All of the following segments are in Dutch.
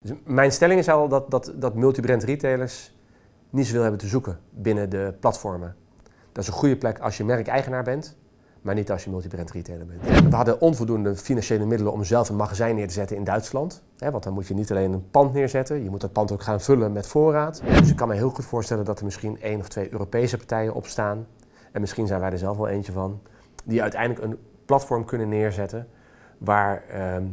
Dus mijn stelling is al dat, dat, dat multibrand retailers niet zoveel hebben te zoeken binnen de platformen. Dat is een goede plek als je merkeigenaar bent, maar niet als je multibrand retailer bent. We hadden onvoldoende financiële middelen om zelf een magazijn neer te zetten in Duitsland. Want dan moet je niet alleen een pand neerzetten, je moet dat pand ook gaan vullen met voorraad. Dus ik kan me heel goed voorstellen dat er misschien één of twee Europese partijen opstaan. En misschien zijn wij er zelf wel eentje van. Die uiteindelijk een platform kunnen neerzetten waar ehm,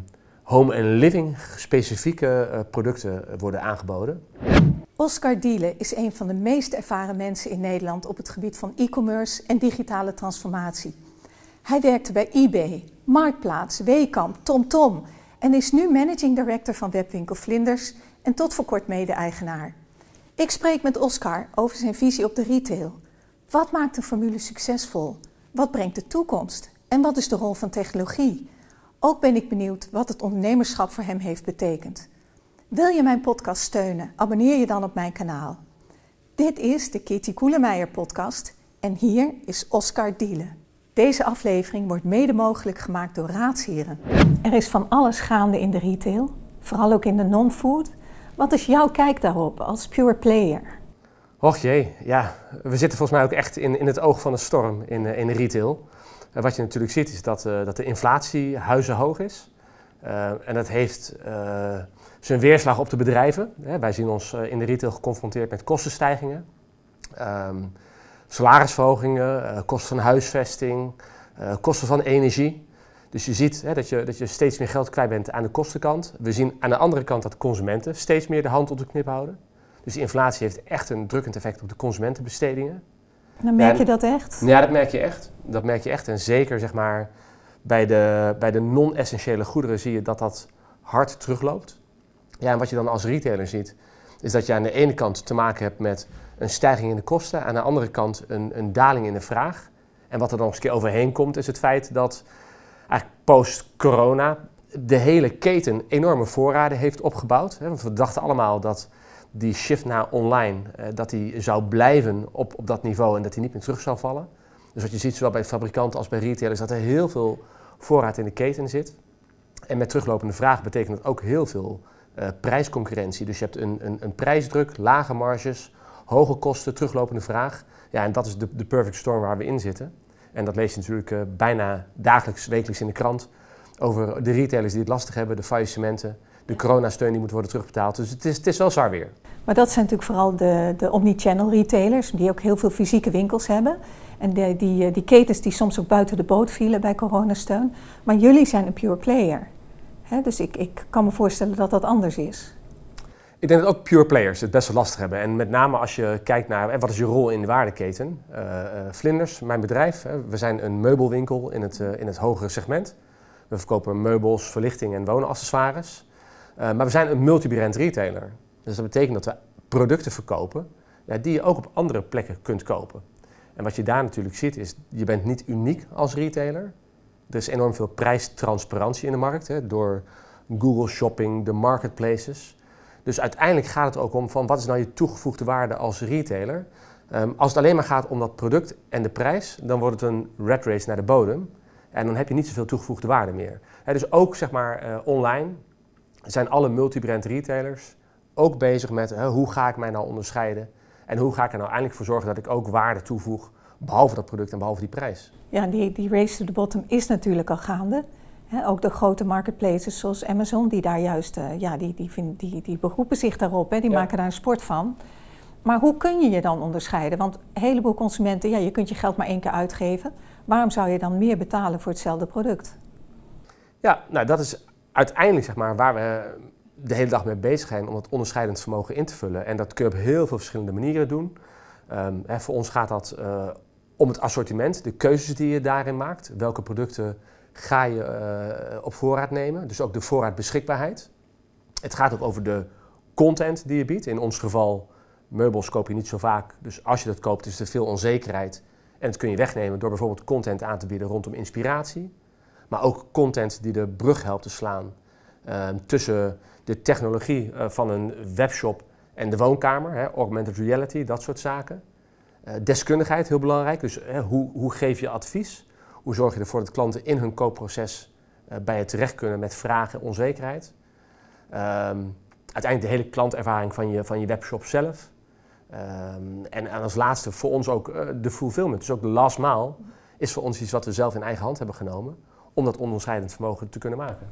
home en living specifieke uh, producten worden aangeboden. Oscar Diele is een van de meest ervaren mensen in Nederland op het gebied van e-commerce en digitale transformatie. Hij werkte bij eBay, Marktplaats, Weekamp, TomTom en is nu managing director van webwinkel Vlinders en tot voor kort mede-eigenaar. Ik spreek met Oscar over zijn visie op de retail. Wat maakt een formule succesvol? Wat brengt de toekomst? En wat is de rol van technologie? Ook ben ik benieuwd wat het ondernemerschap voor hem heeft betekend. Wil je mijn podcast steunen? Abonneer je dan op mijn kanaal. Dit is de Kitty Koelemeijer podcast en hier is Oscar Dielen. Deze aflevering wordt mede mogelijk gemaakt door raadsheren. Er is van alles gaande in de retail, vooral ook in de non-food. Wat is jouw kijk daarop als pure player? Och jee, ja, we zitten volgens mij ook echt in, in het oog van de storm in, eh, in de retail. Wat je natuurlijk ziet is dat, uh, dat de inflatie huizenhoog is. Uh, en dat heeft uh, zijn weerslag op de bedrijven. Wij zien ons in de retail geconfronteerd met kostenstijgingen. Um, salarisverhogingen, kosten van huisvesting, kosten van energie. Dus je ziet hè, dat, je, dat je steeds meer geld kwijt bent aan de kostenkant. We zien aan de andere kant dat consumenten steeds meer de hand op de knip houden. Dus inflatie heeft echt een drukkend effect op de consumentenbestedingen. Dan merk je dat echt? Ja, dat merk je echt. Dat merk je echt. En zeker zeg maar, bij de, bij de non-essentiële goederen zie je dat dat hard terugloopt. Ja, en wat je dan als retailer ziet, is dat je aan de ene kant te maken hebt met een stijging in de kosten, aan de andere kant een, een daling in de vraag. En wat er dan nog eens een keer overheen komt, is het feit dat eigenlijk post-corona de hele keten enorme voorraden heeft opgebouwd. Want we dachten allemaal dat die shift naar online, eh, dat die zou blijven op, op dat niveau en dat die niet meer terug zou vallen. Dus wat je ziet, zowel bij fabrikanten als bij retailers, dat er heel veel voorraad in de keten zit. En met teruglopende vraag betekent dat ook heel veel uh, prijsconcurrentie. Dus je hebt een, een, een, prijsdruk, lage marges, hoge kosten, teruglopende vraag. Ja, en dat is de, de perfect storm waar we in zitten. En dat lees je natuurlijk uh, bijna dagelijks, wekelijks in de krant. Over de retailers die het lastig hebben, de faillissementen, de coronasteun die moet worden terugbetaald. Dus het is, het is wel zwaar weer. Maar dat zijn natuurlijk vooral de, de omnichannel retailers, die ook heel veel fysieke winkels hebben. En de, die, die ketens die soms ook buiten de boot vielen bij coronasteun. Maar jullie zijn een pure player. Hè? Dus ik, ik kan me voorstellen dat dat anders is. Ik denk dat ook pure players het best wel lastig hebben. En met name als je kijkt naar wat is je rol in de waardeketen. Uh, Vlinders, mijn bedrijf, we zijn een meubelwinkel in het, uh, in het hogere segment. We verkopen meubels, verlichting en woonaccessoires. Maar we zijn een multibrand retailer. Dus dat betekent dat we producten verkopen ja, die je ook op andere plekken kunt kopen. En wat je daar natuurlijk ziet is, je bent niet uniek als retailer. Er is enorm veel prijstransparantie in de markt hè, door Google Shopping, de marketplaces. Dus uiteindelijk gaat het ook om van wat is nou je toegevoegde waarde als retailer. Um, als het alleen maar gaat om dat product en de prijs, dan wordt het een red race naar de bodem. En dan heb je niet zoveel toegevoegde waarde meer. He, dus ook zeg maar uh, online zijn alle multibrand retailers ook bezig met hè, hoe ga ik mij nou onderscheiden en hoe ga ik er nou eindelijk voor zorgen dat ik ook waarde toevoeg, behalve dat product en behalve die prijs. Ja, die, die race to the bottom is natuurlijk al gaande. ook de grote marketplaces zoals Amazon, die daar juist, uh, ja, die, die, vind, die, die beroepen zich daarop, hè, die ja. maken daar een sport van. Maar hoe kun je je dan onderscheiden? Want een heleboel consumenten, ja, je kunt je geld maar één keer uitgeven. Waarom zou je dan meer betalen voor hetzelfde product? Ja, nou dat is uiteindelijk zeg maar waar we de hele dag mee bezig zijn om het onderscheidend vermogen in te vullen. En dat kun je op heel veel verschillende manieren doen. Um, hè, voor ons gaat dat uh, om het assortiment, de keuzes die je daarin maakt. Welke producten ga je uh, op voorraad nemen, dus ook de voorraadbeschikbaarheid. Het gaat ook over de content die je biedt. In ons geval, meubels koop je niet zo vaak, dus als je dat koopt is er veel onzekerheid. En dat kun je wegnemen door bijvoorbeeld content aan te bieden rondom inspiratie. Maar ook content die de brug helpt te slaan uh, tussen de technologie uh, van een webshop en de woonkamer, hè, augmented reality, dat soort zaken. Uh, deskundigheid, heel belangrijk. Dus hoe, hoe, geef je advies? Hoe zorg je ervoor dat klanten in hun koopproces uh, bij je terecht kunnen met vragen en onzekerheid? Um, uiteindelijk de hele klantervaring van je, van je webshop zelf. Ehm, en, en, als laatste voor ons ook de fulfillment, dus ook de last mile, is voor ons iets wat we zelf in eigen hand hebben genomen om dat onderscheidend vermogen te kunnen maken.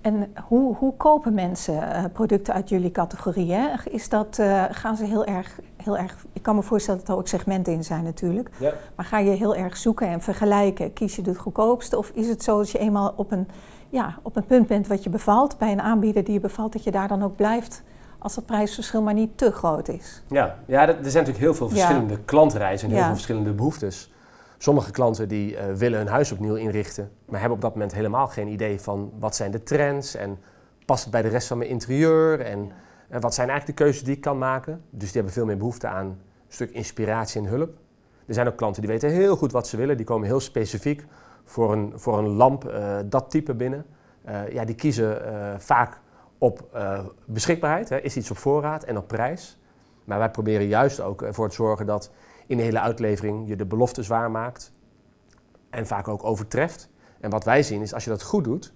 En hoe, hoe kopen mensen uh, producten uit jullie categorie? Is dat, uh, gaan ze heel erg, heel erg... Ik kan me voorstellen dat er ook segmenten in zijn natuurlijk. Ja. Maar ga je heel erg zoeken en vergelijken? Kies je het goedkoopste? Of is het zo dat je eenmaal op een, ja, op een punt bent wat je bevalt... bij een aanbieder die je bevalt, dat je daar dan ook blijft... als het prijsverschil maar niet te groot is? Ja, ja er zijn natuurlijk heel veel verschillende ja. klantreizen en heel veel verschillende behoeftes. Sommige klanten die uh, willen hun huis opnieuw inrichten, maar hebben op dat moment helemaal geen idee van wat zijn de trends en past het bij de rest van mijn interieur en, en wat zijn eigenlijk de keuzes die ik kan maken. Dus die hebben veel meer behoefte aan een stuk inspiratie en hulp. Er zijn ook klanten die weten heel goed wat ze willen, die komen heel specifiek voor een, voor een lamp uh, dat type binnen. Ja, die kiezen vaak op beschikbaarheid, hè, is iets op voorraad en op prijs. Maar wij proberen juist ook ervoor te zorgen dat in de hele uitlevering je de belofte zwaar maakt en vaak ook overtreft. En wat wij zien is als je dat goed doet,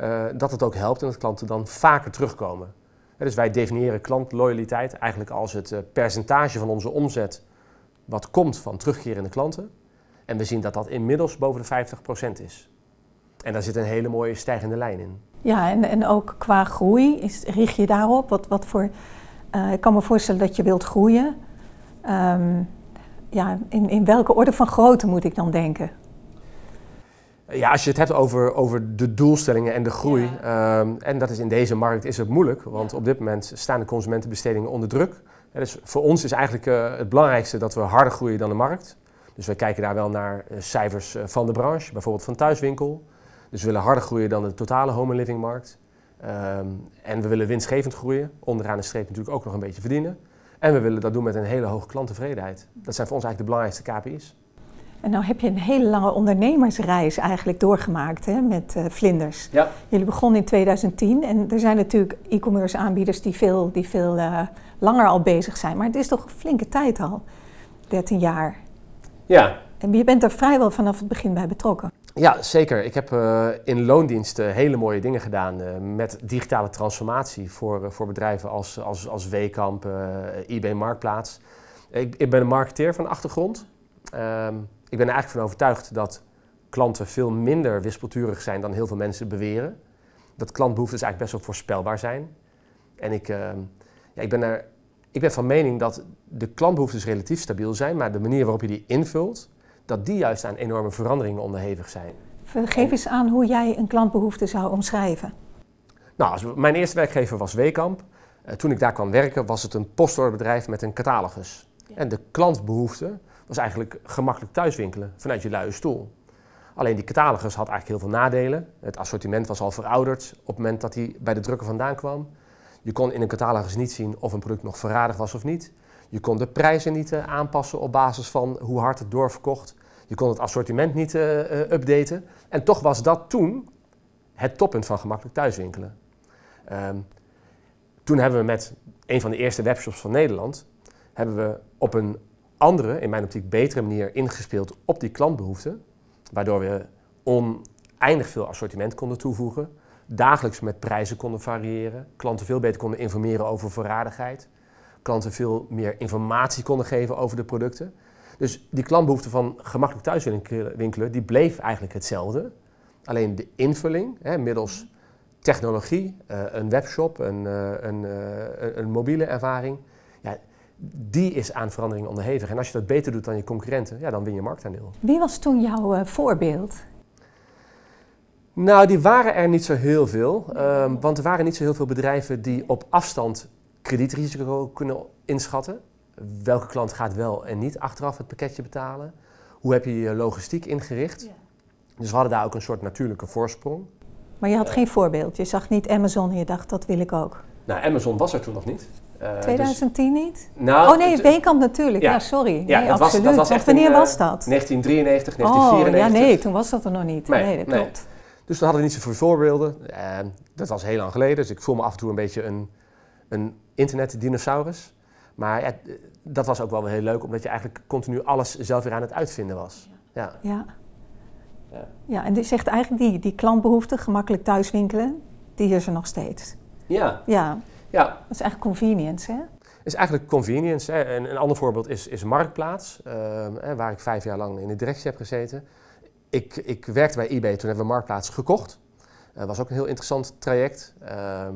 uh, dat het ook helpt en dat klanten dan vaker terugkomen. dus wij definiëren klantloyaliteit eigenlijk als het uh, percentage van onze omzet wat komt van terugkerende klanten. En we zien dat dat inmiddels boven de 50% is. En daar zit een hele mooie stijgende lijn in. Ja, en, en ook qua groei, is, richt je daarop? Wat, wat voor, uh, ik kan me voorstellen dat je wilt groeien. Um, ja, in, in welke orde van grootte moet ik dan denken? Ja, als je het hebt over, over de doelstellingen en de groei, ehm, en dat is in deze markt is het moeilijk, want op dit moment staan de consumentenbestedingen onder druk. dus voor ons is eigenlijk uh, het belangrijkste dat we harder groeien dan de markt. Dus wij kijken daar wel naar uh, cijfers uh, van de branche, bijvoorbeeld van thuiswinkel. Dus we willen harder groeien dan de totale home and living markt. Um, en we willen winstgevend groeien, onderaan de streep natuurlijk ook nog een beetje verdienen. En we willen dat doen met een hele hoge klanttevredenheid. Dat zijn voor ons eigenlijk de belangrijkste KPI's. En nou heb je een hele lange ondernemersreis eigenlijk doorgemaakt hè, met uh, Vlinders. Ja. Jullie begonnen in 2010 en er zijn natuurlijk e-commerce aanbieders die veel, die veel uh, langer al bezig zijn. Maar het is toch een flinke tijd al, 13 jaar. Ja. En je bent er vrijwel vanaf het begin bij betrokken. Ja, zeker. Ik heb uh, in loondiensten hele mooie dingen gedaan uh, met digitale transformatie voor, uh, voor bedrijven als, als, als Wekamp, eBay Marktplaats. Ik, ik, ben een marketeer van achtergrond. Ehm, ik ben er eigenlijk van overtuigd dat klanten veel minder wispelturig zijn dan heel veel mensen beweren. Dat klantbehoeftes eigenlijk best wel voorspelbaar zijn. En ik, ehm, ja, ik, ben er, ik ben van mening dat de klantbehoeftes relatief stabiel zijn, maar de manier waarop je die invult, dat die juist aan enorme veranderingen onderhevig zijn. Geef eens aan hoe jij een klantbehoefte zou omschrijven. Nou, als, mijn eerste werkgever was Wekamp. Uh, toen ik daar kwam werken was het een postorderbedrijf met een catalogus. Ja. En de klantbehoefte was eigenlijk gemakkelijk thuiswinkelen vanuit je luie stoel. Alleen die catalogus had eigenlijk heel veel nadelen. Het assortiment was al verouderd op het moment dat hij bij de drukker vandaan kwam. Je kon in een catalogus niet zien of een product nog verradig was of niet. Je kon de prijzen niet uh, aanpassen op basis van hoe hard het doorverkocht. Je kon het assortiment niet uh, uh, updaten. En toch was dat toen het toppunt van gemakkelijk thuiswinkelen. Um, toen hebben we met een van de eerste webshops van Nederland... hebben we op een andere, in mijn optiek betere manier ingespeeld op die klantbehoeften. Waardoor we oneindig veel assortiment konden toevoegen. Dagelijks met prijzen konden variëren. Klanten veel beter konden informeren over voorradigheid klanten veel meer informatie konden geven over de producten. Dus die klantbehoefte van gemakkelijk thuiswinkelen, die bleef eigenlijk hetzelfde. Alleen de invulling, hè, middels technologie, uh, een webshop, een, uh, een, uh, een, mobiele ervaring, ja, die is aan verandering onderhevig. En als je dat beter doet dan je concurrenten, ja, dan win je marktaandeel. Wie was toen jouw voorbeeld? Nou, die waren er niet zo heel veel. Um, want er waren niet zo heel veel bedrijven die op afstand kredietrisico kunnen inschatten. Welke klant gaat wel en niet achteraf het pakketje betalen? Hoe heb je je logistiek ingericht? Ja. Dus we hadden daar ook een soort natuurlijke voorsprong. Maar je had geen voorbeeld. Je zag niet Amazon en je dacht, dat wil ik ook. Nou, Amazon was er toen nog niet. Uh, 2010 dus... niet? Nou, oh nee, Weekamp natuurlijk. Ja, ja sorry. Ja, nee, dat absoluut. Was, dat was echt wanneer in, was dat? 1993, 1994. Oh, ja, nee, toen was dat er nog niet. Nee, nee dat klopt. Nee. Dus we hadden niet zoveel voorbeelden. Uh, dat was heel lang geleden, dus ik voel me af en toe een beetje een, een internetdinosaurus. Maar ja, dat was ook wel heel leuk, omdat je eigenlijk continu alles zelf weer aan het uitvinden was. Ja. ja. Ja, ja en die zegt eigenlijk die, die klantbehoefte, gemakkelijk thuiswinkelen, die is er nog steeds. Ja. Ja. Ja. Dat is eigenlijk convenience, hè? is eigenlijk convenience. Hè. Een, een ander voorbeeld is, is Marktplaats, ehm, waar ik vijf jaar lang in de directie heb gezeten. Ik, ik werkte bij eBay, toen hebben we Marktplaats gekocht. Dat was ook een heel interessant traject. Ehm,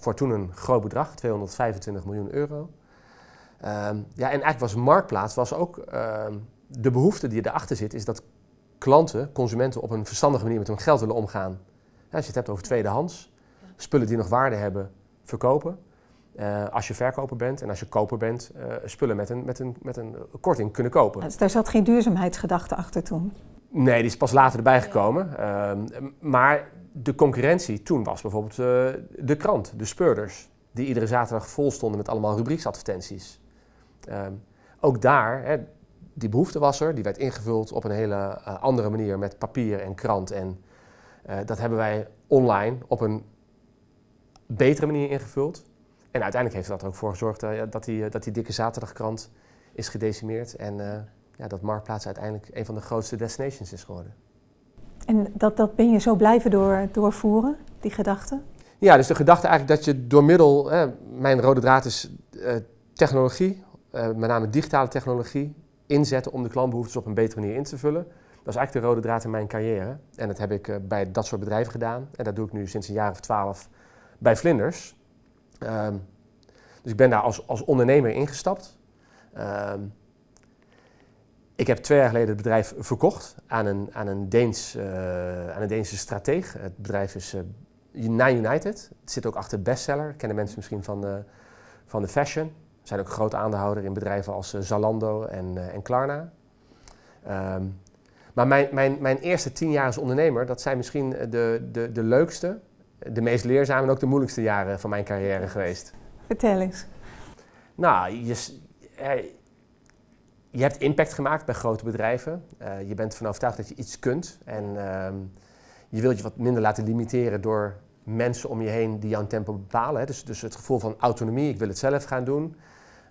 voor toen een groot bedrag, 225 miljoen euro. Ehm, ja, en eigenlijk was Marktplaats was ook ehm, de behoefte die erachter zit, is dat klanten, consumenten op een verstandige manier met hun geld willen omgaan. Ja, als je het hebt over tweedehands, spullen die nog waarde hebben, verkopen. Uh, als je verkoper bent en als je koper bent, uh, spullen met een, met, een, met een korting kunnen kopen. Dus daar zat geen duurzaamheidsgedachte achter toen? Nee, die is pas later erbij gekomen. Uh, maar de concurrentie toen was bijvoorbeeld uh, de krant, de speurders, die iedere zaterdag vol stonden met allemaal rubrieksadvertenties. Ehm, ook daar, hè, die behoefte was er, die werd ingevuld op een hele uh, andere manier met papier en krant. En dat hebben wij online op een betere manier ingevuld. En uiteindelijk heeft dat er ook voor gezorgd uh, dat, die, dat die dikke zaterdagkrant is gedecimeerd. En ja, dat Marktplaats uiteindelijk een van de grootste destinations is geworden. En dat, dat ben je zo blijven door, doorvoeren, die gedachte? Ja, dus de gedachte eigenlijk dat je door middel, eh, mijn rode draad is technologie, met name digitale technologie, inzetten om de klantbehoeftes op een betere manier in te vullen. Dat is eigenlijk de rode draad in mijn carrière. En dat heb ik bij dat soort bedrijven gedaan. En dat doe ik nu sinds een jaar of twaalf bij Vlinders. Um, dus ik ben daar als, als ondernemer ingestapt. Um, ik heb twee jaar geleden het bedrijf verkocht aan een, aan een, Deens, uh, aan een Deense strateeg. Het bedrijf is uh, United. Het zit ook achter bestseller. Kennen mensen misschien van van de fashion. We zijn ook groot aandeelhouder in bedrijven als uh, Zalando en, en Klarna. Um, maar mijn, mijn, mijn eerste tien jaar als ondernemer, dat zijn misschien de, de, de leukste de meest leerzame en ook de moeilijkste jaren van mijn carrière geweest. Vertel eens. Nou, je, je hebt impact gemaakt bij grote bedrijven. Uh, je bent van overtuigd dat je iets kunt. En uh, je wilt je wat minder laten limiteren door mensen om je heen die jouw tempo bepalen. Hè. Dus, dus het gevoel van autonomie, ik wil het zelf gaan doen.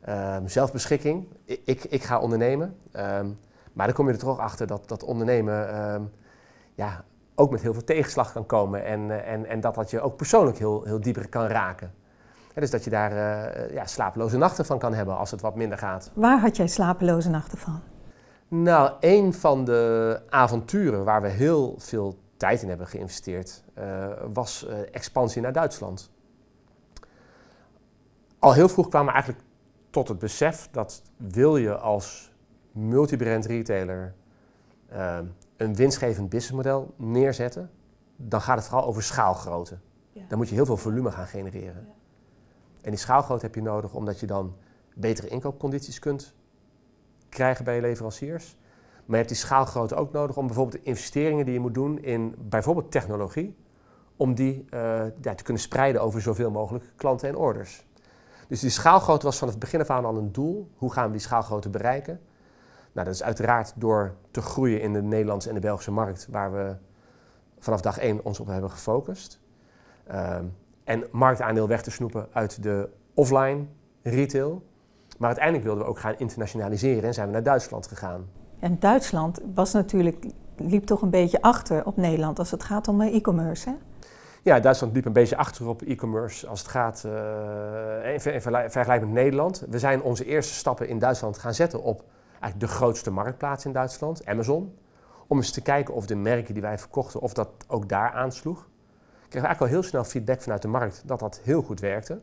Uh, zelfbeschikking, ik, ik, ga ondernemen. Ehm, maar dan kom je er toch achter dat, dat ondernemen ehm, ja, ook met heel veel tegenslag kan komen. En, eh, en, en dat dat je ook persoonlijk heel, heel dieper kan raken. dus dat je daar uh, ja, slapeloze nachten van kan hebben als het wat minder gaat. Waar had jij slapeloze nachten van? Nou, een van de avonturen waar we heel veel tijd in hebben geïnvesteerd, uh, was uh, expansie naar Duitsland. Al heel vroeg kwamen we eigenlijk tot het besef dat wil je als multibrand retailer een winstgevend businessmodel neerzetten, dan gaat het vooral over schaalgrootte. Ja. Dan moet je heel veel volume gaan genereren. Ja. En die schaalgrootte heb je nodig omdat je dan betere inkoopcondities kunt krijgen bij je leveranciers. Maar je hebt die schaalgrootte ook nodig om bijvoorbeeld de investeringen die je moet doen in bijvoorbeeld technologie, om die uh, ja, te kunnen spreiden over zoveel mogelijk klanten en orders. Dus die schaalgrootte was van het begin af aan al een doel. Hoe gaan we die schaalgrootte bereiken? Nou, dat is uiteraard door te groeien in de Nederlandse en de Belgische markt, waar we vanaf dag één ons op hebben gefocust. Um, en marktaandeel weg te snoepen uit de offline retail. Maar uiteindelijk wilden we ook gaan internationaliseren en zijn we naar Duitsland gegaan. En Duitsland was natuurlijk, liep toch een beetje achter op Nederland als het gaat om eh, e-commerce, hè? Ja, Duitsland liep een beetje achter op e-commerce als het gaat uh, in, vergelijking met Nederland. We zijn onze eerste stappen in Duitsland gaan zetten op eigenlijk de grootste marktplaats in Duitsland, Amazon. Om eens te kijken of de merken die wij verkochten, of dat ook daar aansloeg. Ik kreeg eigenlijk al heel snel feedback vanuit de markt dat dat heel goed werkte.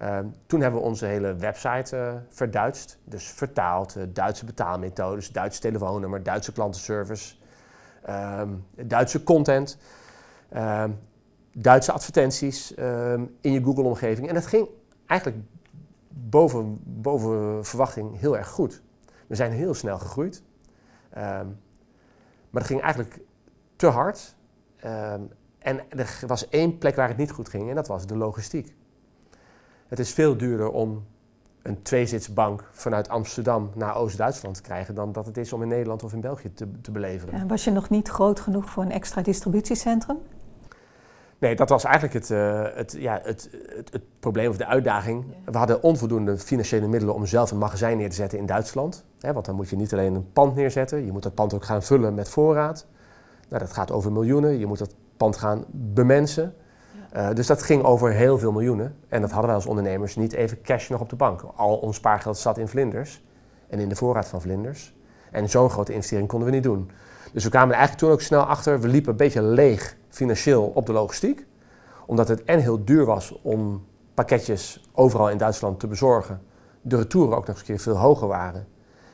Uh, toen hebben we onze hele website uh, verduidst. Dus vertaald, uh, Duitse betaalmethodes, Duitse telefoonnummer, Duitse klantenservice, ehm, Duitse content, ehm, Duitse advertenties ehm, in je Google-omgeving. En dat ging eigenlijk boven, boven verwachting heel erg goed. We zijn heel snel gegroeid. Um, maar het ging eigenlijk te hard. Um, en er was één plek waar het niet goed ging en dat was de logistiek. Het is veel duurder om een tweezitsbank vanuit Amsterdam naar Oost-Duitsland te krijgen dan dat het is om in Nederland of in België te, te beleveren. En was je nog niet groot genoeg voor een extra distributiecentrum? Nee, dat was eigenlijk het, uh, het, ja, het, het, het, probleem of de uitdaging. We hadden onvoldoende financiële middelen om zelf een magazijn neer te zetten in Duitsland. Hè, want dan moet je niet alleen een pand neerzetten, je moet dat pand ook gaan vullen met voorraad. Nou, dat gaat over miljoenen. Je moet dat pand gaan bemensen. Uh, dus dat ging over heel veel miljoenen. En dat hadden wij als ondernemers niet even cash nog op de bank. Al ons spaargeld zat in vlinders en in de voorraad van vlinders. En zo'n grote investering konden we niet doen. Dus we kwamen er eigenlijk toen ook snel achter. We liepen een beetje leeg financieel op de logistiek. Omdat het en heel duur was om pakketjes overal in Duitsland te bezorgen. De retouren ook nog eens een keer veel hoger waren.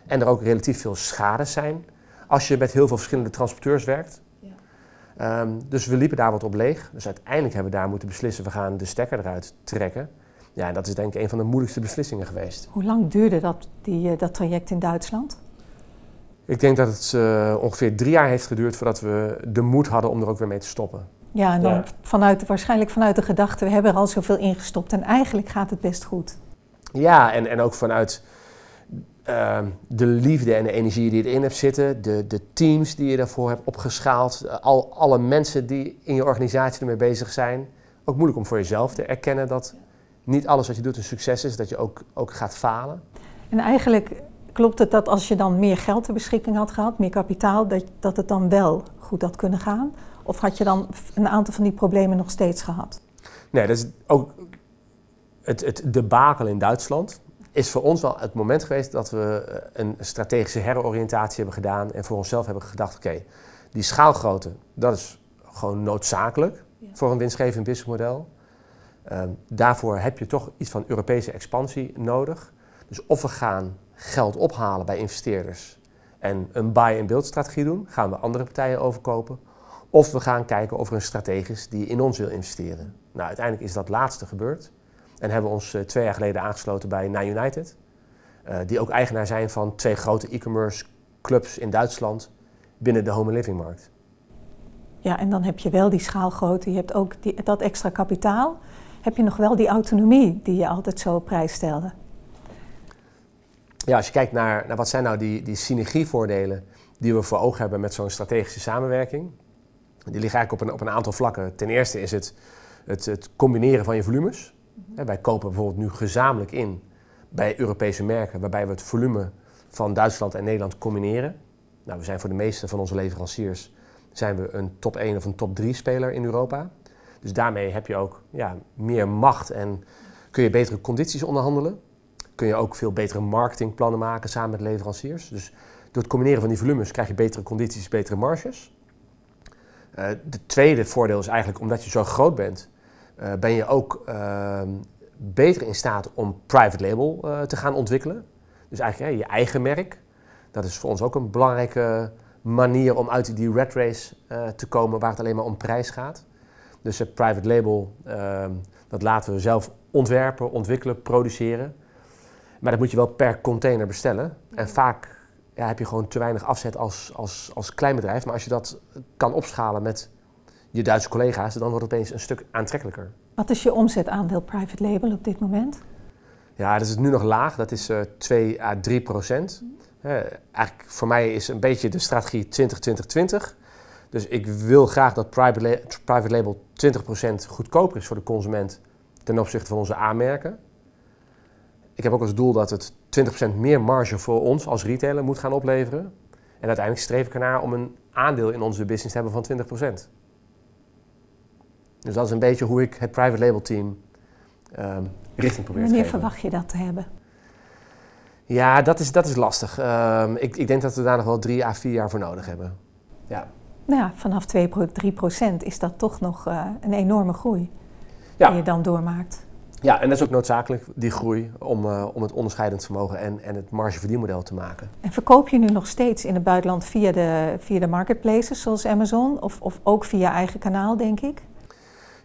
En er ook relatief veel schades zijn als je met heel veel verschillende transporteurs werkt. Ja. Um, dus we liepen daar wat op leeg. Dus uiteindelijk hebben we daar moeten beslissen, we gaan de stekker eruit trekken. Ja, en dat is denk ik een van de moeilijkste beslissingen geweest. Hoe lang duurde dat, die, eh, dat traject in Duitsland? Ik denk dat het uh, ongeveer drie jaar heeft geduurd voordat we de moed hadden om er ook weer mee te stoppen. Ja, en dan ja. Vanuit, waarschijnlijk vanuit de gedachte, we hebben er al zoveel ingestopt en eigenlijk gaat het best goed. Ja, en, en ook vanuit uh, de liefde en de energie die erin hebt zitten, de, de teams die je daarvoor hebt opgeschaald, al, alle mensen die in je organisatie ermee bezig zijn. Ook moeilijk om voor jezelf te erkennen dat niet alles wat je doet een succes is, dat je ook, ook gaat falen. En eigenlijk klopt het dat als je dan meer geld ter beschikking had gehad, meer kapitaal, dat, dat het dan wel goed had kunnen gaan? Of had je dan een aantal van die problemen nog steeds gehad? Nee, dat is ook het, het debakel in Duitsland is voor ons wel het moment geweest dat we eh, een strategische heroriëntatie hebben gedaan en voor onszelf hebben gedacht: oké, die schaalgrootte, dat is gewoon noodzakelijk voor een winstgevend businessmodel. Uh, daarvoor heb je toch iets van Europese expansie nodig. Dus of we gaan geld ophalen bij investeerders en een buy-and-build strategie doen, gaan we andere partijen overkopen. Of we gaan kijken of er een strategisch die in ons wil investeren. Nou, uiteindelijk is dat laatste gebeurd. En hebben ons uh, twee jaar geleden aangesloten bij Na United. Uh, die ook eigenaar zijn van twee grote e-commerce clubs in Duitsland binnen de home living markt. Ja, en dan heb je wel die schaalgrootte, je hebt ook die, dat extra kapitaal. Heb je nog wel die autonomie die je altijd zo prijsstelde? Ja, als je kijkt naar, naar wat zijn nou die, die synergievoordelen die we voor ogen hebben met zo'n strategische samenwerking. Die liggen eigenlijk op een, op een aantal vlakken. Ten eerste is het, het, het combineren van je volumes. Wij kopen bijvoorbeeld nu gezamenlijk in bij Europese merken, waarbij we het volume van Duitsland en Nederland combineren. Nou, we zijn voor de meeste van onze leveranciers zijn we een top 1 of een top 3 speler in Europa. Dus daarmee heb je ook ja, meer macht en kun je betere condities onderhandelen. Kun je ook veel betere marketingplannen maken samen met leveranciers. Dus door het combineren van die volumes krijg je betere condities, betere marges. Uh, de tweede voordeel is eigenlijk omdat je zo groot bent, uh, ben je ook uh, beter in staat om private label uh, te gaan ontwikkelen. Dus eigenlijk je eigen merk. Dat is voor ons ook een belangrijke manier om uit die red race te komen waar het alleen maar om prijs gaat. Dus het private label, ehm, dat laten we zelf ontwerpen, ontwikkelen, produceren. Maar dat moet je wel per container bestellen. En vaak ja, heb je gewoon te weinig afzet als, als, als klein bedrijf. Maar als je dat kan opschalen met je Duitse collega's, dan wordt het opeens een stuk aantrekkelijker. Wat is je omzetaandeel private label op dit moment? Ja, dat is nu nog laag. Dat is uh, 2 à 3 procent. Uh, eigenlijk voor mij is een beetje de strategie 20-20-20. Dus ik wil graag dat private, la private label 20% goedkoper is voor de consument ten opzichte van onze aanmerken. Ik heb ook als doel dat het 20% meer marge voor ons als retailer moet gaan opleveren. En uiteindelijk streef ik ernaar om een aandeel in onze business te hebben van 20%. Dus dat is een beetje hoe ik het private label team um, richting probeer te geven. Wanneer verwacht je dat te hebben? Ja, dat is, dat is lastig. Um, ik, ik denk dat we daar nog wel drie à vier jaar voor nodig hebben. Ja. Nou ja, vanaf 2, 3 procent is dat toch nog uh, een enorme groei ja. die je dan doormaakt. Ja, en dat is ook noodzakelijk, die groei, om, uh, om het onderscheidend vermogen en, en het margeverdienmodel te maken. En verkoop je nu nog steeds in het buitenland via de, via de marketplaces zoals Amazon of, of ook via eigen kanaal, denk ik?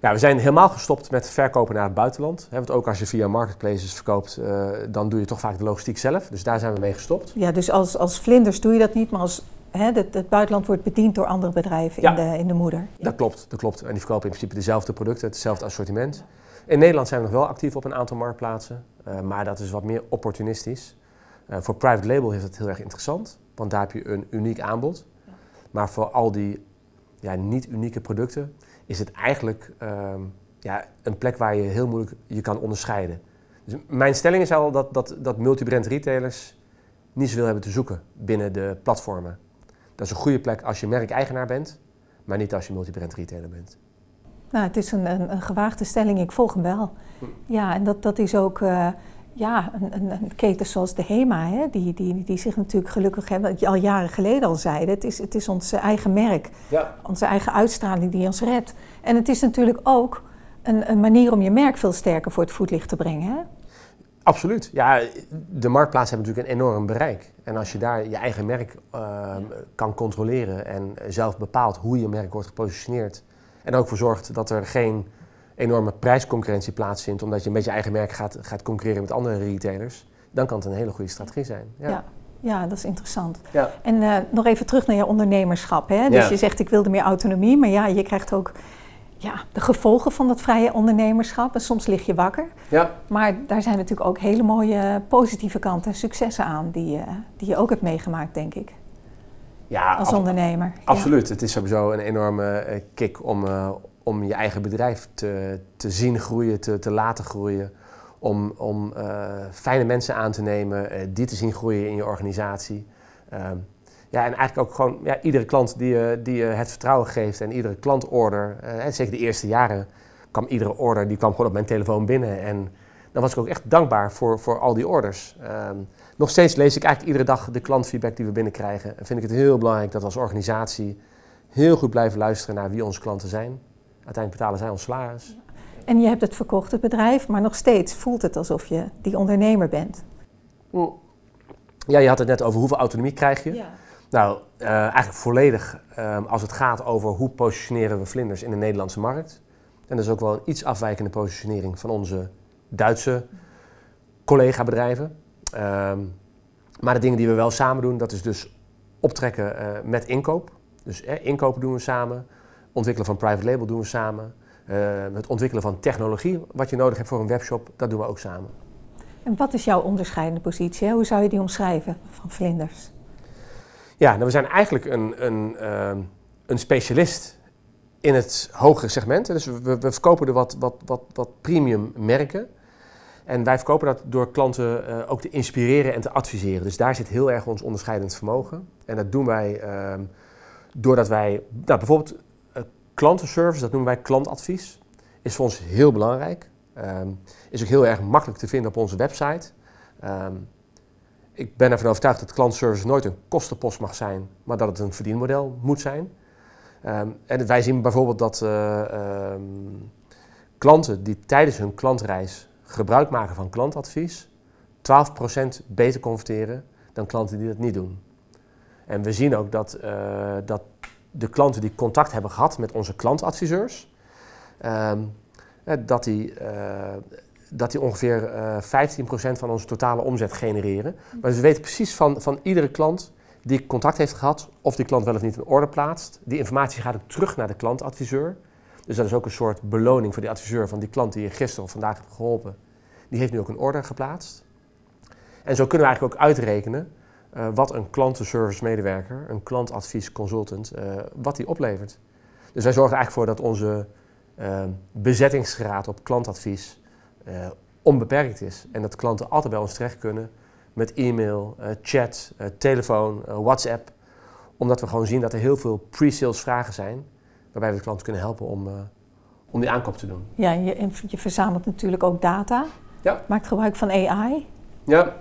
Ja, we zijn helemaal gestopt met verkopen naar het buitenland. Want ook als je via marketplaces verkoopt, uh, dan doe je toch vaak de logistiek zelf. Dus daar zijn we mee gestopt. Ja, dus als, als vlinders doe je dat niet, maar als het, het buitenland wordt bediend door andere bedrijven ja. in, de, in de moeder. Dat klopt, dat klopt. En die verkopen in principe dezelfde producten, hetzelfde assortiment. In Nederland zijn we nog wel actief op een aantal marktplaatsen, uh, maar dat is wat meer opportunistisch. Uh, voor private label is het heel erg interessant, want daar heb je een uniek aanbod. Maar voor al die ja, niet unieke producten is het eigenlijk uh, ja, een plek waar je heel moeilijk je kan onderscheiden. Dus mijn stelling is al dat, dat, dat multibrand retailers niet zoveel hebben te zoeken binnen de platformen. Dat is een goede plek als je merkeigenaar bent, maar niet als je multibrand retailer bent. Nou, het is een, een, een gewaagde stelling. Ik volg hem wel. Ja, en dat, dat is ook eh, ja, een, een, een, keten zoals de HEMA, hè, die, die, die zich natuurlijk gelukkig hebben, al jaren geleden al zeiden. Het is, het is ons eigen merk, Ja. onze eigen uitstraling die ons redt. En het is natuurlijk ook een, een manier om je merk veel sterker voor het voetlicht te brengen. Hè? Absoluut. Ja, de marktplaats heeft natuurlijk een enorm bereik. En als je daar je eigen merk uh, kan controleren en zelf bepaalt hoe je merk wordt gepositioneerd. En ook voor zorgt dat er geen enorme prijsconcurrentie plaatsvindt, omdat je met je eigen merk gaat, gaat concurreren met andere retailers. Dan kan het een hele goede strategie zijn. Ja. ja. ja dat is interessant. Ja. En uh, nog even terug naar je ondernemerschap. Hè? Dus Ja. je zegt ik wilde meer autonomie, maar ja, je krijgt ook ja, de gevolgen van dat vrije ondernemerschap. En soms lig je wakker. Ja. Maar daar zijn natuurlijk ook hele mooie positieve kanten en successen aan die, uh, die je ook hebt meegemaakt, denk ik. Ja, Als ondernemer. absoluut. Het is sowieso een enorme eh, kick om, eh, om je eigen bedrijf te, te zien groeien, te, te laten groeien. Om, om eh, fijne mensen aan te nemen, die te zien groeien in je organisatie. Ehm, ja, en eigenlijk ook gewoon ja, iedere klant die je, die je het vertrouwen geeft en iedere klantorder. en zeker de eerste jaren kwam iedere order, die kwam gewoon op mijn telefoon binnen. En dan was ik ook echt dankbaar voor, voor al die orders. Ehm, nog steeds lees ik eigenlijk iedere dag de klantfeedback die we binnenkrijgen. En vind ik het heel belangrijk dat we als organisatie heel goed blijven luisteren naar wie onze klanten zijn. Uiteindelijk betalen zij ons salaris. En je hebt het verkocht, het bedrijf, maar nog steeds voelt het alsof je die ondernemer bent. Ja, je had het net over hoeveel autonomie krijg je. Ja. Nou, eh, eigenlijk volledig ehm, als het gaat over hoe positioneren we vlinders in de Nederlandse markt. En dat is ook wel een iets afwijkende positionering van onze Duitse collega-bedrijven. Ehm, maar de dingen die we wel samen doen, dat is dus optrekken eh, met inkoop. Dus eh, inkopen doen we samen. Ontwikkelen van private label doen we samen. Eh, het ontwikkelen van technologie, wat je nodig hebt voor een webshop, dat doen we ook samen. En wat is jouw onderscheidende positie? hè? Hoe zou je die omschrijven van vlinders? Ja, nou, we zijn eigenlijk een, een, ehm, een specialist in het hogere segment. Dus we, we verkopen er wat, wat, wat, wat premium merken. En wij verkopen dat door klanten eh, ook te inspireren en te adviseren. Dus daar zit heel erg ons onderscheidend vermogen. En dat doen wij ehm, doordat wij, nou, bijvoorbeeld eh, klantenservice, dat noemen wij klantadvies, is voor ons heel belangrijk. Ehm, is ook heel erg makkelijk te vinden op onze website. Ehm, ik ben ervan overtuigd dat klantservice nooit een kostenpost mag zijn, maar dat het een verdienmodel moet zijn. En wij zien bijvoorbeeld dat eh, klanten die tijdens hun klantreis gebruik maken van klantadvies 12% beter converteren dan klanten die dat niet doen. En we zien ook dat, eh, dat de klanten die contact hebben gehad met onze klantadviseurs, ehm, eh, dat die, eh, dat die ongeveer eh 15% van onze totale omzet genereren. Maar we weten precies van, van iedere klant die contact heeft gehad, of die klant wel of niet een order plaatst. Die informatie gaat ook terug naar de klantadviseur. Dus dat is ook een soort beloning voor die adviseur van die klant die je gisteren of vandaag hebt geholpen. Die heeft nu ook een order geplaatst. En zo kunnen we eigenlijk ook uitrekenen eh, wat een klantenservice medewerker, een klantadvies consultant, eh, wat die oplevert. Dus wij zorgen eigenlijk voor dat onze eh, bezettingsgraad op klantadvies onbeperkt is. En dat klanten altijd bij ons terecht kunnen met e-mail, chat, telefoon, WhatsApp. Omdat we gewoon zien dat er heel veel pre-sales vragen zijn, waarbij we de klanten kunnen helpen om, eh, om die aankoop te doen. Ja, je, en je verzamelt natuurlijk ook data. Ja. Maakt gebruik van AI. Ja,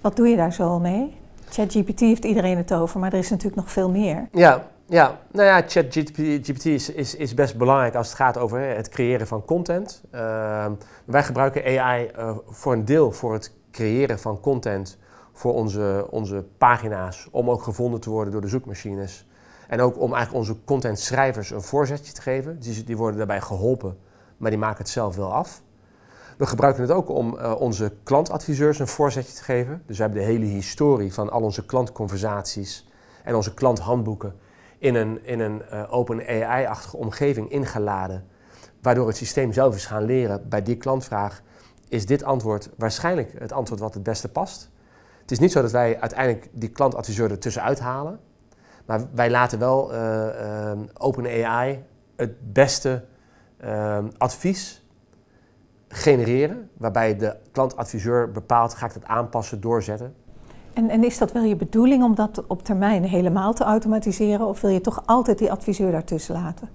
Wat doe je daar zo mee? ChatGPT heeft iedereen het over, maar er is natuurlijk nog veel meer. Ja, ja. nou ja, ChatGPT is, is, is best belangrijk als het gaat over het creëren van content. Ehm, wij gebruiken AI eh, voor een deel voor het creëren van content voor onze, onze pagina's, om ook gevonden te worden door de zoekmachines. En ook om eigenlijk onze contentschrijvers een voorzetje te geven. Die, die worden daarbij geholpen, maar die maken het zelf wel af. We gebruiken het ook om eh, onze klantadviseurs een voorzetje te geven. Dus we hebben de hele historie van al onze klantconversaties en onze klanthandboeken in een, in een eh, open AI-achtige omgeving ingeladen. Waardoor het systeem zelf is gaan leren bij die klantvraag, is dit antwoord waarschijnlijk het antwoord wat het beste past. Het is niet zo dat wij uiteindelijk die klantadviseur er tussenuit halen. Maar wij laten wel eh, eh, OpenAI het beste eh, advies genereren. Waarbij de klantadviseur bepaalt, ga ik dat aanpassen, doorzetten. En, en is dat wel je bedoeling om dat op termijn helemaal te automatiseren? Of wil je toch altijd die adviseur daartussen laten?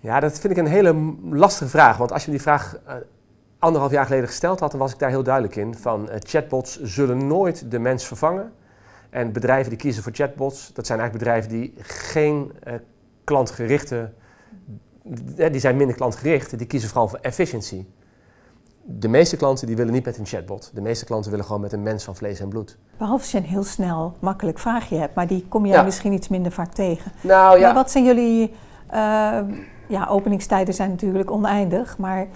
Ja, dat vind ik een hele lastige vraag. Want als je me die vraag anderhalf jaar geleden gesteld had, dan was ik daar heel duidelijk in. Van chatbots zullen nooit de mens vervangen. En bedrijven die kiezen voor chatbots, dat zijn eigenlijk bedrijven die geen eh, klantgerichte, eh, die zijn minder klantgericht, die kiezen vooral voor efficiency. De meeste klanten die willen niet met een chatbot. De meeste klanten willen gewoon met een mens van vlees en bloed. Behalve als je een heel snel, makkelijk vraagje hebt, maar die kom jij Ja. misschien iets minder vaak tegen. Nou Maar wat zijn jullie, eh, ja, openingstijden zijn natuurlijk oneindig, maar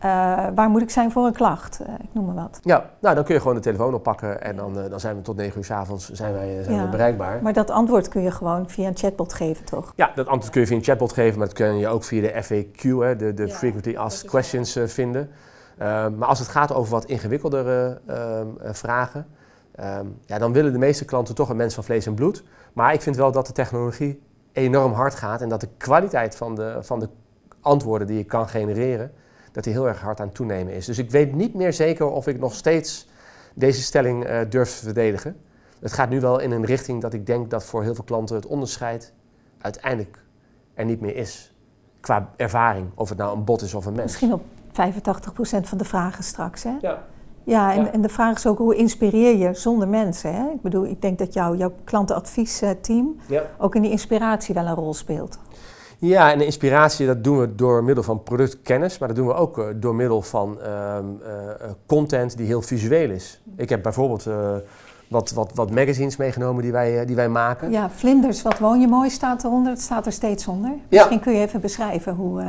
eh, waar moet ik zijn voor een klacht? Eh, ik noem maar wat. Ja, nou dan kun je gewoon de telefoon oppakken en dan, eh, dan zijn we tot negen uur s avonds zijn wij, zijn Ja. we bereikbaar. Maar dat antwoord kun je gewoon via een chatbot geven, toch? Ja, dat antwoord kun je via een chatbot geven, maar dat kun je ook via de FAQ, hè, de, de Ja, Frequently Asked Questions, eh, vinden. Ehm, maar als het gaat over wat ingewikkeldere ehm, eh, vragen, ehm, ja, dan willen de meeste klanten toch een mens van vlees en bloed. Maar ik vind wel dat de technologie enorm hard gaat en dat de kwaliteit van de, van de antwoorden die je kan genereren, dat die heel erg hard aan het toenemen is. Dus ik weet niet meer zeker of ik nog steeds deze stelling eh, durf te verdedigen. Het gaat nu wel in een richting dat ik denk dat voor heel veel klanten het onderscheid uiteindelijk er niet meer is. Qua ervaring, of het nou een bot is of een mens. Misschien op 85% van de vragen straks, hè? Ja. Ja, en, Ja. en de vraag is ook hoe inspireer je zonder mensen, hè? Ik bedoel, ik denk dat jouw jouw klantenadviesteam Ja. ook in die inspiratie wel een rol speelt. Ja, en inspiratie dat doen we door middel van productkennis, maar dat doen we ook eh, door middel van ehm, eh, eh, content die heel visueel is. Ik heb bijvoorbeeld wat, wat, wat magazines meegenomen die wij, die wij maken. Ja, vlinders, wat woon je mooi staat eronder. Het staat er steeds onder. Ja. Misschien kun je even beschrijven hoe,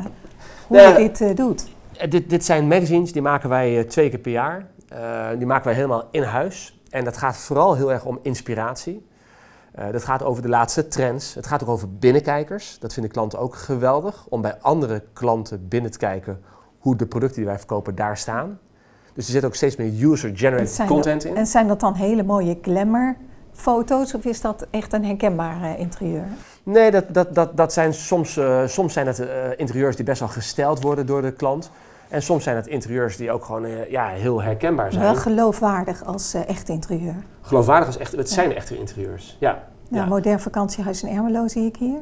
hoe Ja. je dit doet. Dit, dit zijn magazines, die maken wij twee keer per jaar. Die maken wij helemaal in huis. En dat gaat vooral heel erg om inspiratie. Eh, dat gaat over de laatste trends. Het gaat ook over binnenkijkers. Dat vinden klanten ook geweldig. Om bij andere klanten binnen te kijken hoe de producten die wij verkopen daar staan. Dus er zit ook steeds meer user-generated content in. En zijn dat dan hele mooie glamour foto's of is dat echt een herkenbaar eh, interieur? Nee, dat, dat, dat, dat zijn soms, eh, soms zijn het interieurs die best wel gesteld worden door de klant. En soms zijn het interieurs die ook gewoon eh, ja, heel herkenbaar zijn. Wel geloofwaardig als eh, echt interieur. Geloofwaardig als echt, het zijn echte interieurs. Ja. Nou, Ja. modern vakantiehuis in Ermelo zie ik hier.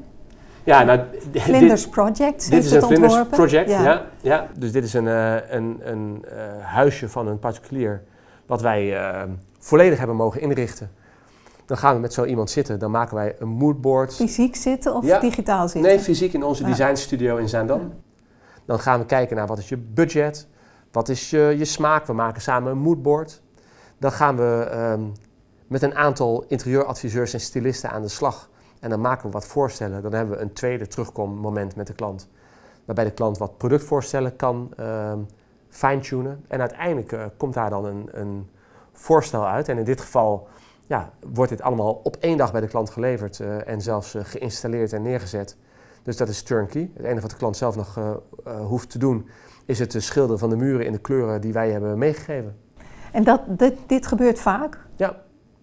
Ja, nou, dit- Project Dit is een Vlinders ontworpen. project, Ja. ja. Ja, Dus dit is een, eh, een, een huisje van een particulier wat wij volledig hebben mogen inrichten. Dan gaan we met zo iemand zitten, dan maken wij een moodboard. Fysiek zitten of digitaal zitten? Nee, fysiek in onze designstudio in Zaandam. Dan gaan we kijken naar wat is je budget, wat is je, je smaak. We maken samen een moodboard. Dan gaan we ehm, met een aantal interieuradviseurs en stylisten aan de slag. En dan maken we wat voorstellen. Dan hebben we een tweede terugkommoment met de klant. Waarbij de klant wat productvoorstellen kan ehm, fine-tunen. En uiteindelijk eh, komt daar dan een, een voorstel uit. En in dit geval ja, wordt dit allemaal op één dag bij de klant geleverd. eh, en zelfs eh, geïnstalleerd en neergezet. Dus dat is turnkey. Het enige wat de klant zelf nog eh, eh, hoeft te doen, is het eh, schilderen van de muren in de kleuren die wij hebben meegegeven. En dat, dit, dit gebeurt vaak?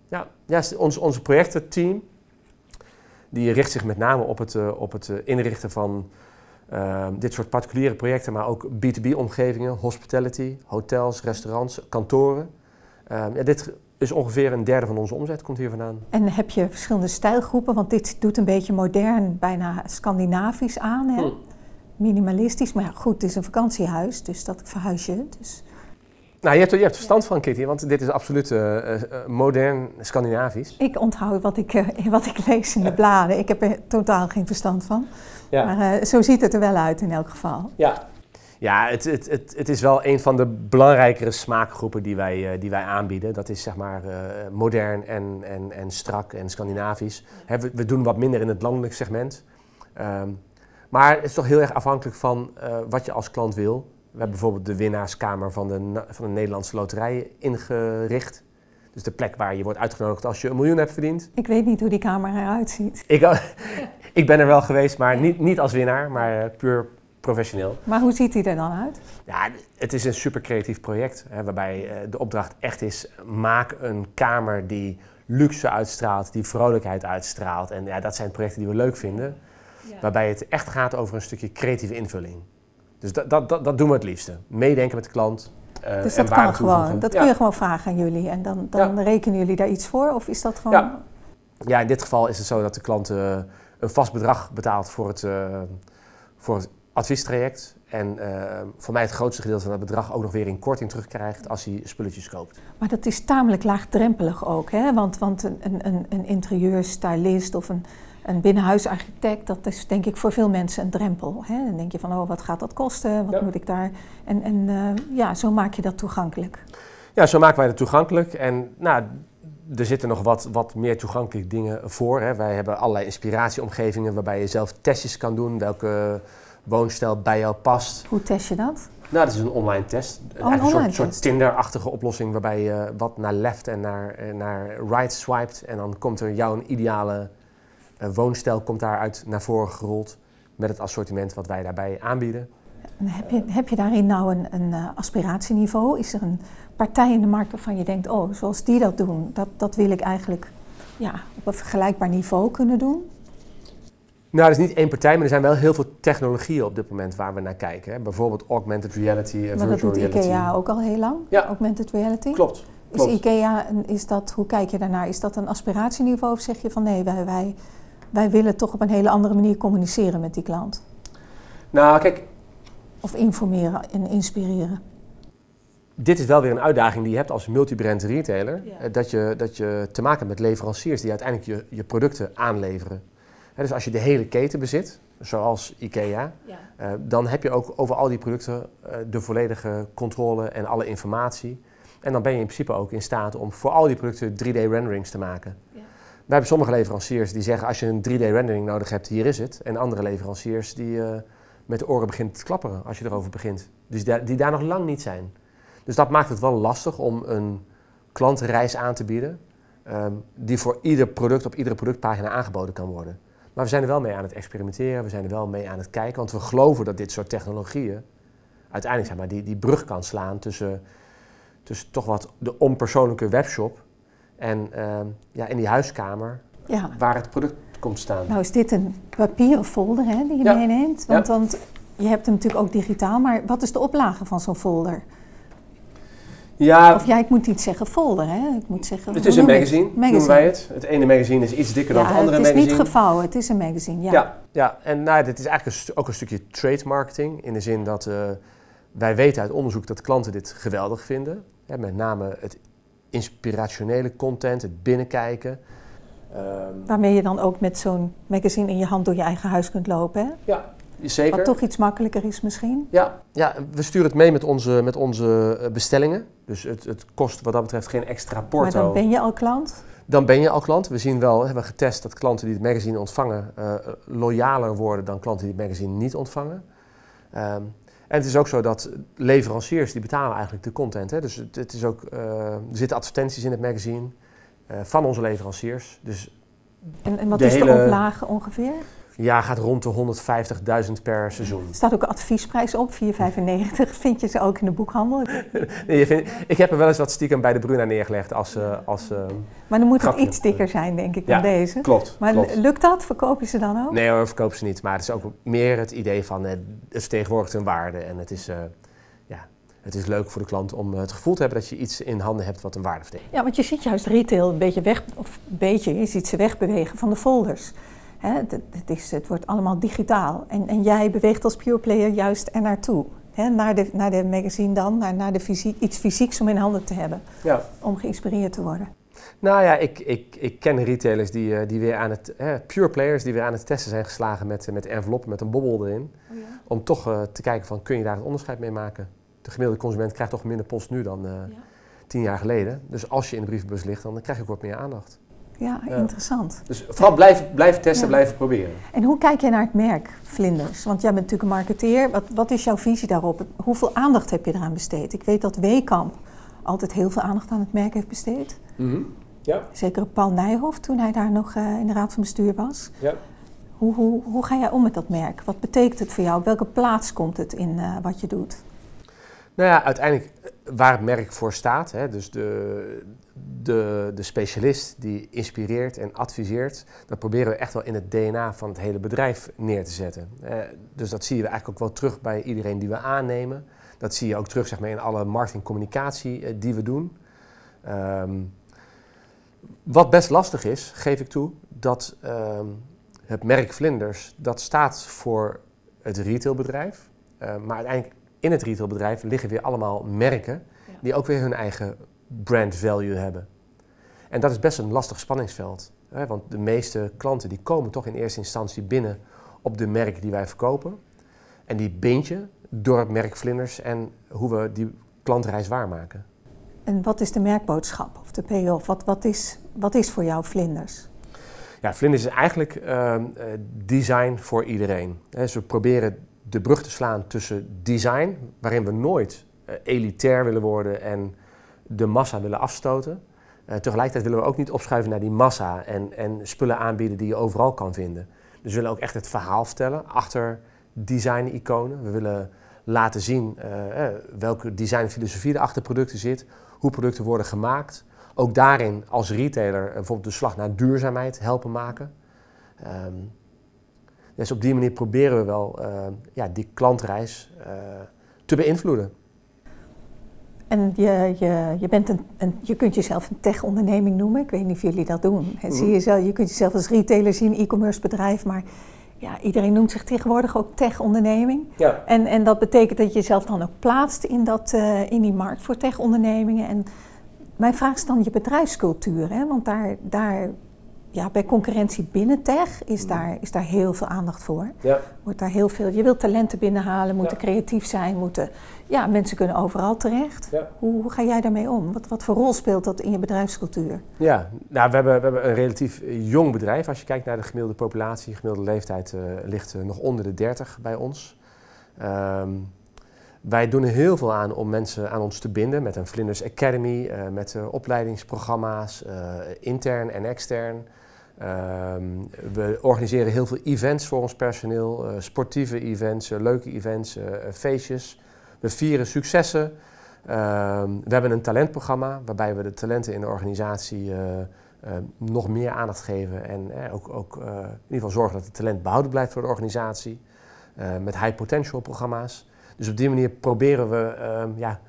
Ja, ja s- ons, onze projectenteam die richt zich met name op het, op het inrichten van eh, dit soort particuliere projecten, maar ook B2B-omgevingen, hospitality, hotels, restaurants, kantoren. Eh, ja, dit is ongeveer een derde van onze omzet, komt hier vandaan. En heb je verschillende stijlgroepen? Want dit doet een beetje modern, bijna Scandinavisch aan. Hè? Hm. Minimalistisch, maar ja, goed, het is een vakantiehuis, dus dat verhuis je. Dus. Nou, je hebt, er- je hebt verstand van, Kitty, want dit is absoluut eh, eh, eh, modern Scandinavisch. Ik onthoud wat ik, wat ik lees in de bladen. Ik heb er totaal geen verstand van. Ja. Maar zo ziet het er wel uit in elk geval. Ja, ja het, het, het, het is wel een van de belangrijkere smaakgroepen die wij, eh, die wij aanbieden. Dat is zeg maar eh, modern en, en, en strak en Scandinavisch. We, we doen wat minder in het landelijk segment. Ehm, maar het is toch heel erg afhankelijk van eh, wat je als klant wil. We hebben bijvoorbeeld de winnaarskamer van de, van de Nederlandse Loterij ingericht. Dus de plek waar je wordt uitgenodigd als je een miljoen hebt verdiend. Ik weet niet hoe die kamer eruit ziet. Ik, ik ben er wel geweest, maar niet, niet als winnaar, maar puur professioneel. Maar hoe ziet die er dan uit? Ja, het is een super creatief project. Hè, waarbij eh, de opdracht echt is: maak een kamer die luxe uitstraalt, die vrolijkheid uitstraalt. En ja, dat zijn projecten die we leuk vinden. Waarbij het echt gaat over een stukje creatieve invulling. Dus dat, dat, dat, dat doen we het liefste. Meedenken met de klant. eh, Dus dat kan gewoon. Dat ja. kun je gewoon vragen aan jullie. En dan, dan rekenen jullie daar iets voor? Of is dat gewoon... Ja. ja, in dit geval is het zo dat de klant eh, een vast bedrag betaalt voor het, voor het adviestraject. En uh, voor mij het grootste gedeelte van het bedrag ook nog weer in korting terugkrijgt als hij spulletjes koopt. Maar dat is tamelijk laagdrempelig ook, hè? Want, want een, een, een interieurstylist of een, een binnenhuisarchitect, dat is denk ik voor veel mensen een drempel. Hè? Dan denk je van, oh, wat gaat dat kosten? Wat moet ik daar? En, en uh, ja, zo maak je dat toegankelijk. Ja, zo maken wij het toegankelijk. En nou, er zitten nog wat, wat meer toegankelijke dingen voor. Hè. Wij hebben allerlei inspiratieomgevingen waarbij je zelf testjes kan doen. Welke woonstijl bij jou past. Hoe test je dat? Nou, dat is een online test. Oh, een, soort, soort Tinder-achtige oplossing waarbij je wat naar left en naar, eh, naar right swipet. En dan komt er jouw ideale uh, woonstijl komt daaruit naar voren gerold met het assortiment wat wij daarbij aanbieden. Heb je, heb je daarin nou een, een uh, aspiratieniveau? Is er een partij in de markt waarvan je denkt, oh, zoals die dat doen, dat, dat wil ik eigenlijk ja, op een vergelijkbaar niveau kunnen doen? Nou, er is niet één partij, maar er zijn wel heel veel technologieën op dit moment waar we naar kijken. Hè. Bijvoorbeeld augmented reality en virtual reality. Maar dat doet IKEA ook al heel lang, ja. augmented reality? Klopt. klopt. Is IKEA, is dat, hoe kijk je daarnaar? Is dat een aspiratieniveau of zeg je van nee, wij, wij, wij willen toch op een hele andere manier communiceren met die klant? Nou, kijk. Of informeren en inspireren? dit is wel weer een uitdaging die je hebt als multibrand retailer. Ja. Dat, je, dat je te maken hebt met leveranciers die uiteindelijk je, je producten aanleveren. Dus als je de hele keten bezit, zoals IKEA, ja. uh, dan heb je ook over al die producten uh, de volledige controle en alle informatie. En dan ben je in principe ook in staat om voor al die producten 3D-renderings te maken. Ja. We hebben sommige leveranciers die zeggen als je een 3D-rendering nodig hebt, hier is het. En andere leveranciers die uh, met de oren begint te klapperen als je erover begint. Dus die, die daar nog lang niet zijn. Dus dat maakt het wel lastig om een klantenreis aan te bieden. Um, die voor ieder product op iedere productpagina aangeboden kan worden. Maar we zijn er wel mee aan het experimenteren, we zijn er wel mee aan het kijken, want we geloven dat dit soort technologieën uiteindelijk zeg maar, die, die brug kan slaan tussen, tussen toch wat de onpersoonlijke webshop en um, ja, in die huiskamer ja. waar het product komt staan. Nou is dit een papieren folder hè, die je ja. meeneemt, want, ja. want je hebt hem natuurlijk ook digitaal, maar wat is de oplage van zo'n folder? Ja, of ja, ik moet niet zeggen folder, hè? Ik moet zeggen, het is een magazine, magazine, noemen wij het. Het ene magazine is iets dikker ja, dan het andere magazine. het is niet gevouwen, het is een magazine, ja. Ja, ja en nou, dit is eigenlijk een ook een stukje trade marketing. In de zin dat uh, wij weten uit onderzoek dat klanten dit geweldig vinden. Ja, met name het inspirationele content, het binnenkijken. Um, Waarmee je dan ook met zo'n magazine in je hand door je eigen huis kunt lopen, hè? Ja, Zeker. Wat toch iets makkelijker is misschien? Ja, ja we sturen het mee met onze, met onze bestellingen. Dus het, het kost wat dat betreft geen extra porto. Maar dan ben je al klant? Dan ben je al klant. We zien wel, hebben getest dat klanten die het magazine ontvangen uh, loyaler worden dan klanten die het magazine niet ontvangen. Um, en het is ook zo dat leveranciers die betalen eigenlijk de content. Hè. Dus het, het is ook, uh, er zitten advertenties in het magazine uh, van onze leveranciers. Dus en, en wat is hele... de oplage ongeveer? Ja, gaat rond de 150.000 per seizoen. Er staat ook een adviesprijs op, 4,95. Vind je ze ook in de boekhandel? nee, je vindt, ik heb er wel eens wat stiekem bij de Bruna neergelegd als... Uh, als uh, maar dan moet het iets dikker zijn, denk ik, dan ja, deze. klopt. Maar klopt. lukt dat? Verkoop je ze dan ook? Nee hoor, verkoop ze niet. Maar het is ook meer het idee van uh, het vertegenwoordigt een waarde. En het is, ja, het is leuk voor de klant om het gevoel te hebben dat je iets in handen hebt wat een waarde vertegenwoordigt. Ja, want je ziet juist retail een beetje weg, of een beetje, je ziet ze wegbewegen van de folders. Hè, het, het, is, het wordt allemaal digitaal. En, en jij beweegt als pure player juist er naartoe. Hè, naar, de, naar de magazine dan, naar, naar de fysiek, iets fysieks om in handen te hebben. Ja. Om geïnspireerd te worden. Nou ja, ik, ik, ik ken retailers die, die weer aan het, hè, pure players die weer aan het testen zijn geslagen met, met enveloppen met een bobbel erin. Oh ja. Om toch uh, te kijken van, kun je daar het onderscheid mee maken? De gemiddelde consument krijgt toch minder post nu dan uh, ja. tien jaar geleden. Dus als je in de brievenbus ligt, dan krijg je ook wat meer aandacht. Ja, ja, interessant. Dus vooral blijven, blijven testen, ja. blijven proberen. En hoe kijk jij naar het merk Vlinders? Want jij bent natuurlijk een marketeer. Wat, wat is jouw visie daarop? Hoeveel aandacht heb je eraan besteed? Ik weet dat Weekamp altijd heel veel aandacht aan het merk heeft besteed. Mm -hmm. ja. Zeker Paul Nijhoff, toen hij daar nog uh, in de raad van bestuur was. Ja. Hoe, hoe, hoe ga jij om met dat merk? Wat betekent het voor jou? Op welke plaats komt het in uh, wat je doet? Nou ja, uiteindelijk waar het merk voor staat, hè, dus de, de, de specialist die inspireert en adviseert, dat proberen we echt wel in het DNA van het hele bedrijf neer te zetten. Eh, dus dat zie je eigenlijk ook wel terug bij iedereen die we aannemen. Dat zie je ook terug zeg maar, in alle marketingcommunicatie eh, die we doen. Um, wat best lastig is, geef ik toe, dat um, het merk Vlinders, dat staat voor het retailbedrijf. Uh, maar uiteindelijk in het retailbedrijf liggen weer allemaal merken die ook weer hun eigen brand value hebben. En dat is best een lastig spanningsveld. Hè, want de meeste klanten die komen toch in eerste instantie binnen op de merk die wij verkopen. En die bind je door het merk Vlinders en hoe we die klantreis waarmaken. En wat is de merkboodschap of de payoff? Wat, wat, is, wat is voor jou Vlinders? Ja, Vlinders is eigenlijk uh, design voor iedereen. Dus we proberen de brug te slaan tussen design, waarin we nooit uh, elitair willen worden en de massa willen afstoten. Uh, tegelijkertijd willen we ook niet opschuiven naar die massa en, en spullen aanbieden die je overal kan vinden. Dus we willen ook echt het verhaal vertellen achter design-iconen. We willen laten zien uh, welke designfilosofie er achter producten zit, hoe producten worden gemaakt. Ook daarin als retailer bijvoorbeeld de slag naar duurzaamheid helpen maken. Um, dus op die manier proberen we wel uh, ja, die klantreis uh, te beïnvloeden. En je, je, je, bent een, een, je kunt jezelf een tech-onderneming noemen. Ik weet niet of jullie dat doen. Mm. Zie je, zelf, je kunt jezelf als retailer zien, e-commerce bedrijf. Maar ja, iedereen noemt zich tegenwoordig ook tech-onderneming. Ja. En, en dat betekent dat je jezelf dan ook plaatst in, dat, uh, in die markt voor tech-ondernemingen. En mijn vraag is dan je bedrijfscultuur. Hè? Want daar, daar ja, bij concurrentie binnen tech is, mm. daar, is daar heel veel aandacht voor. Ja. Wordt daar heel veel, je wilt talenten binnenhalen, moeten creatief zijn, moeten, ja, mensen kunnen overal terecht. Ja. Hoe, hoe, ga jij daarmee om? Wat, wat voor rol speelt dat in je bedrijfscultuur? Ja, nou, we, hebben, we hebben een relatief jong bedrijf. Als je kijkt naar de gemiddelde populatie, de gemiddelde leeftijd uh, ligt uh, nog onder de 30 bij ons. Um, wij doen er heel veel aan om mensen aan ons te binden met een Vlinders Academy, uh, met opleidingsprogramma's, intern en extern. Ehm, we organiseren heel veel events voor ons personeel, sportieve events, leuke events, feestjes. We vieren successen. Ehm, we hebben een talentprogramma waarbij we de talenten in de organisatie nog meer aandacht geven en ook, ook in ieder geval zorgen dat het talent behouden blijft voor de organisatie. met high potential programma's. Dus op die manier proberen we ehm, ja,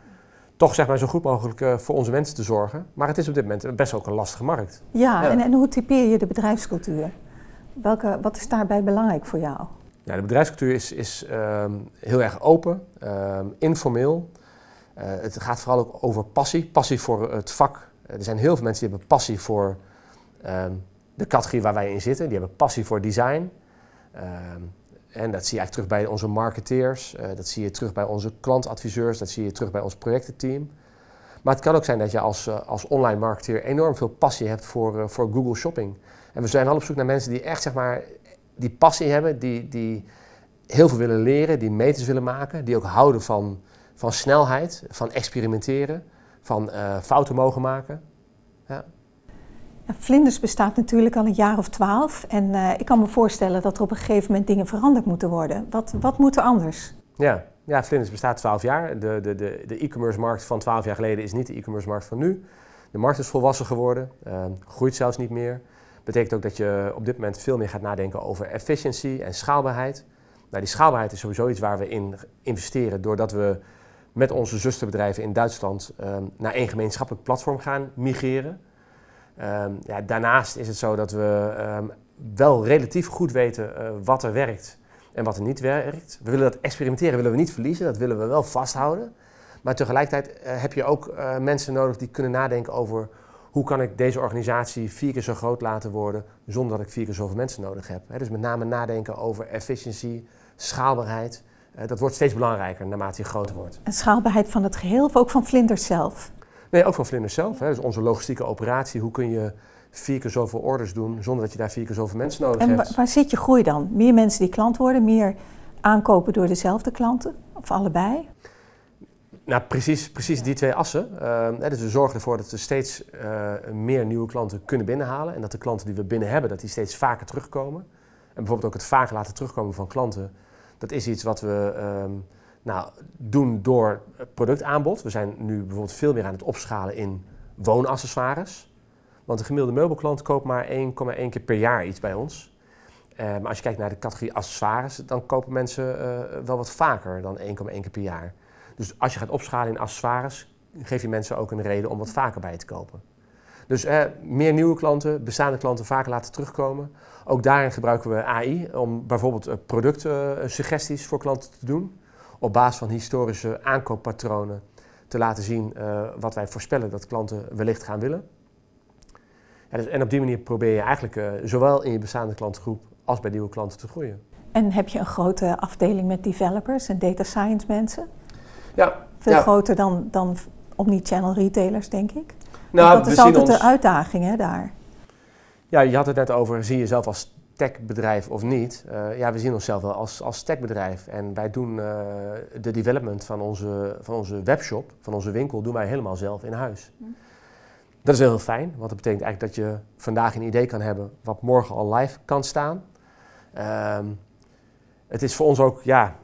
toch zeg maar, zo goed mogelijk uh, voor onze mensen te zorgen. Maar het is op dit moment best ook een lastige markt. Ja, En, en, hoe typeer je de bedrijfscultuur? Welke, wat is daarbij belangrijk voor jou? Ja, de bedrijfscultuur is, is um, heel erg open, um, informeel. Uh, het gaat vooral ook over passie. Passie voor het vak. Er zijn heel veel mensen die hebben passie voor de categorie waar wij in zitten. Die hebben passie voor design. En dat zie je eigenlijk terug bij onze marketeers, uh, dat zie je terug bij onze klantadviseurs, dat zie je terug bij ons projectenteam. Maar het kan ook zijn dat je als, uh, als online marketeer enorm veel passie hebt voor, uh, voor Google Shopping. En we zijn wel op zoek naar mensen die echt zeg maar, die passie hebben, die, die heel veel willen leren, die meters willen maken, die ook houden van, van snelheid, van experimenteren, van fouten mogen maken. Ja. Vlinders bestaat natuurlijk al een jaar of twaalf. En uh, ik kan me voorstellen dat er op een gegeven moment dingen veranderd moeten worden. Wat, wat moet er anders? Ja, ja Vlinders bestaat twaalf jaar. De, de, de, de e-commerce markt van twaalf jaar geleden is niet de e-commerce markt van nu. De markt is volwassen geworden, uh, groeit zelfs niet meer. Betekent ook dat je op dit moment veel meer gaat nadenken over efficiëntie en schaalbaarheid. Nou, die schaalbaarheid is sowieso iets waar we in investeren doordat we met onze zusterbedrijven in Duitsland uh, naar één gemeenschappelijk platform gaan migreren. Um, ja, daarnaast is het zo dat we um, wel relatief goed weten uh, wat er werkt en wat er niet werkt. We willen dat experimenteren willen we niet verliezen, dat willen we wel vasthouden. Maar tegelijkertijd uh, heb je ook uh, mensen nodig die kunnen nadenken over hoe kan ik deze organisatie vier keer zo groot laten worden zonder dat ik vier keer zoveel mensen nodig heb. He, dus met name nadenken over efficiëntie, schaalbaarheid. dat wordt steeds belangrijker naarmate je groter wordt. En schaalbaarheid van het geheel of ook van vlinders zelf? Nee, ook van Vlinders zelf. Hè. Dus onze logistieke operatie. Hoe kun je vier keer zoveel orders doen zonder dat je daar vier keer zoveel mensen nodig en hebt. En waar zit je groei dan? Meer mensen die klant worden, meer aankopen door dezelfde klanten? Of allebei? Nou, precies, precies die twee assen. Uh, dus we zorgen ervoor dat we steeds uh, meer nieuwe klanten kunnen binnenhalen. En dat de klanten die we binnen hebben, dat die steeds vaker terugkomen. En bijvoorbeeld ook het vaker laten terugkomen van klanten. Dat is iets wat we... Uh, nou, doen door productaanbod. We zijn nu bijvoorbeeld veel meer aan het opschalen in woonaccessoires. Want de gemiddelde meubelklant koopt maar 1,1 keer per jaar iets bij ons. Uh, maar als je kijkt naar de categorie accessoires, dan kopen mensen uh, wel wat vaker dan 1,1 keer per jaar. Dus als je gaat opschalen in accessoires, geef je mensen ook een reden om wat vaker bij te kopen. Dus eh, meer nieuwe klanten, bestaande klanten vaker laten terugkomen. Ook daarin gebruiken we AI om bijvoorbeeld productsuggesties voor klanten te doen. Op basis van historische aankooppatronen te laten zien uh, wat wij voorspellen dat klanten wellicht gaan willen. Ja, dus, en op die manier probeer je eigenlijk uh, zowel in je bestaande klantengroep als bij nieuwe klanten te groeien. En heb je een grote afdeling met developers en data science mensen? Ja. Veel ja. groter dan, dan omnichannel retailers, denk ik. Nou, dat is altijd ons- de uitdaging hè, daar. Ja, je had het net over, zie je jezelf als techbedrijf of niet? Eh, ja, we zien onszelf wel als, als techbedrijf. En wij doen eh, de development van onze, van onze webshop, van onze winkel, doen wij helemaal zelf in huis. Dat is wel heel fijn, want dat betekent eigenlijk dat je vandaag een idee kan hebben wat morgen al live kan staan. Ehm, het is voor ons ook, ja,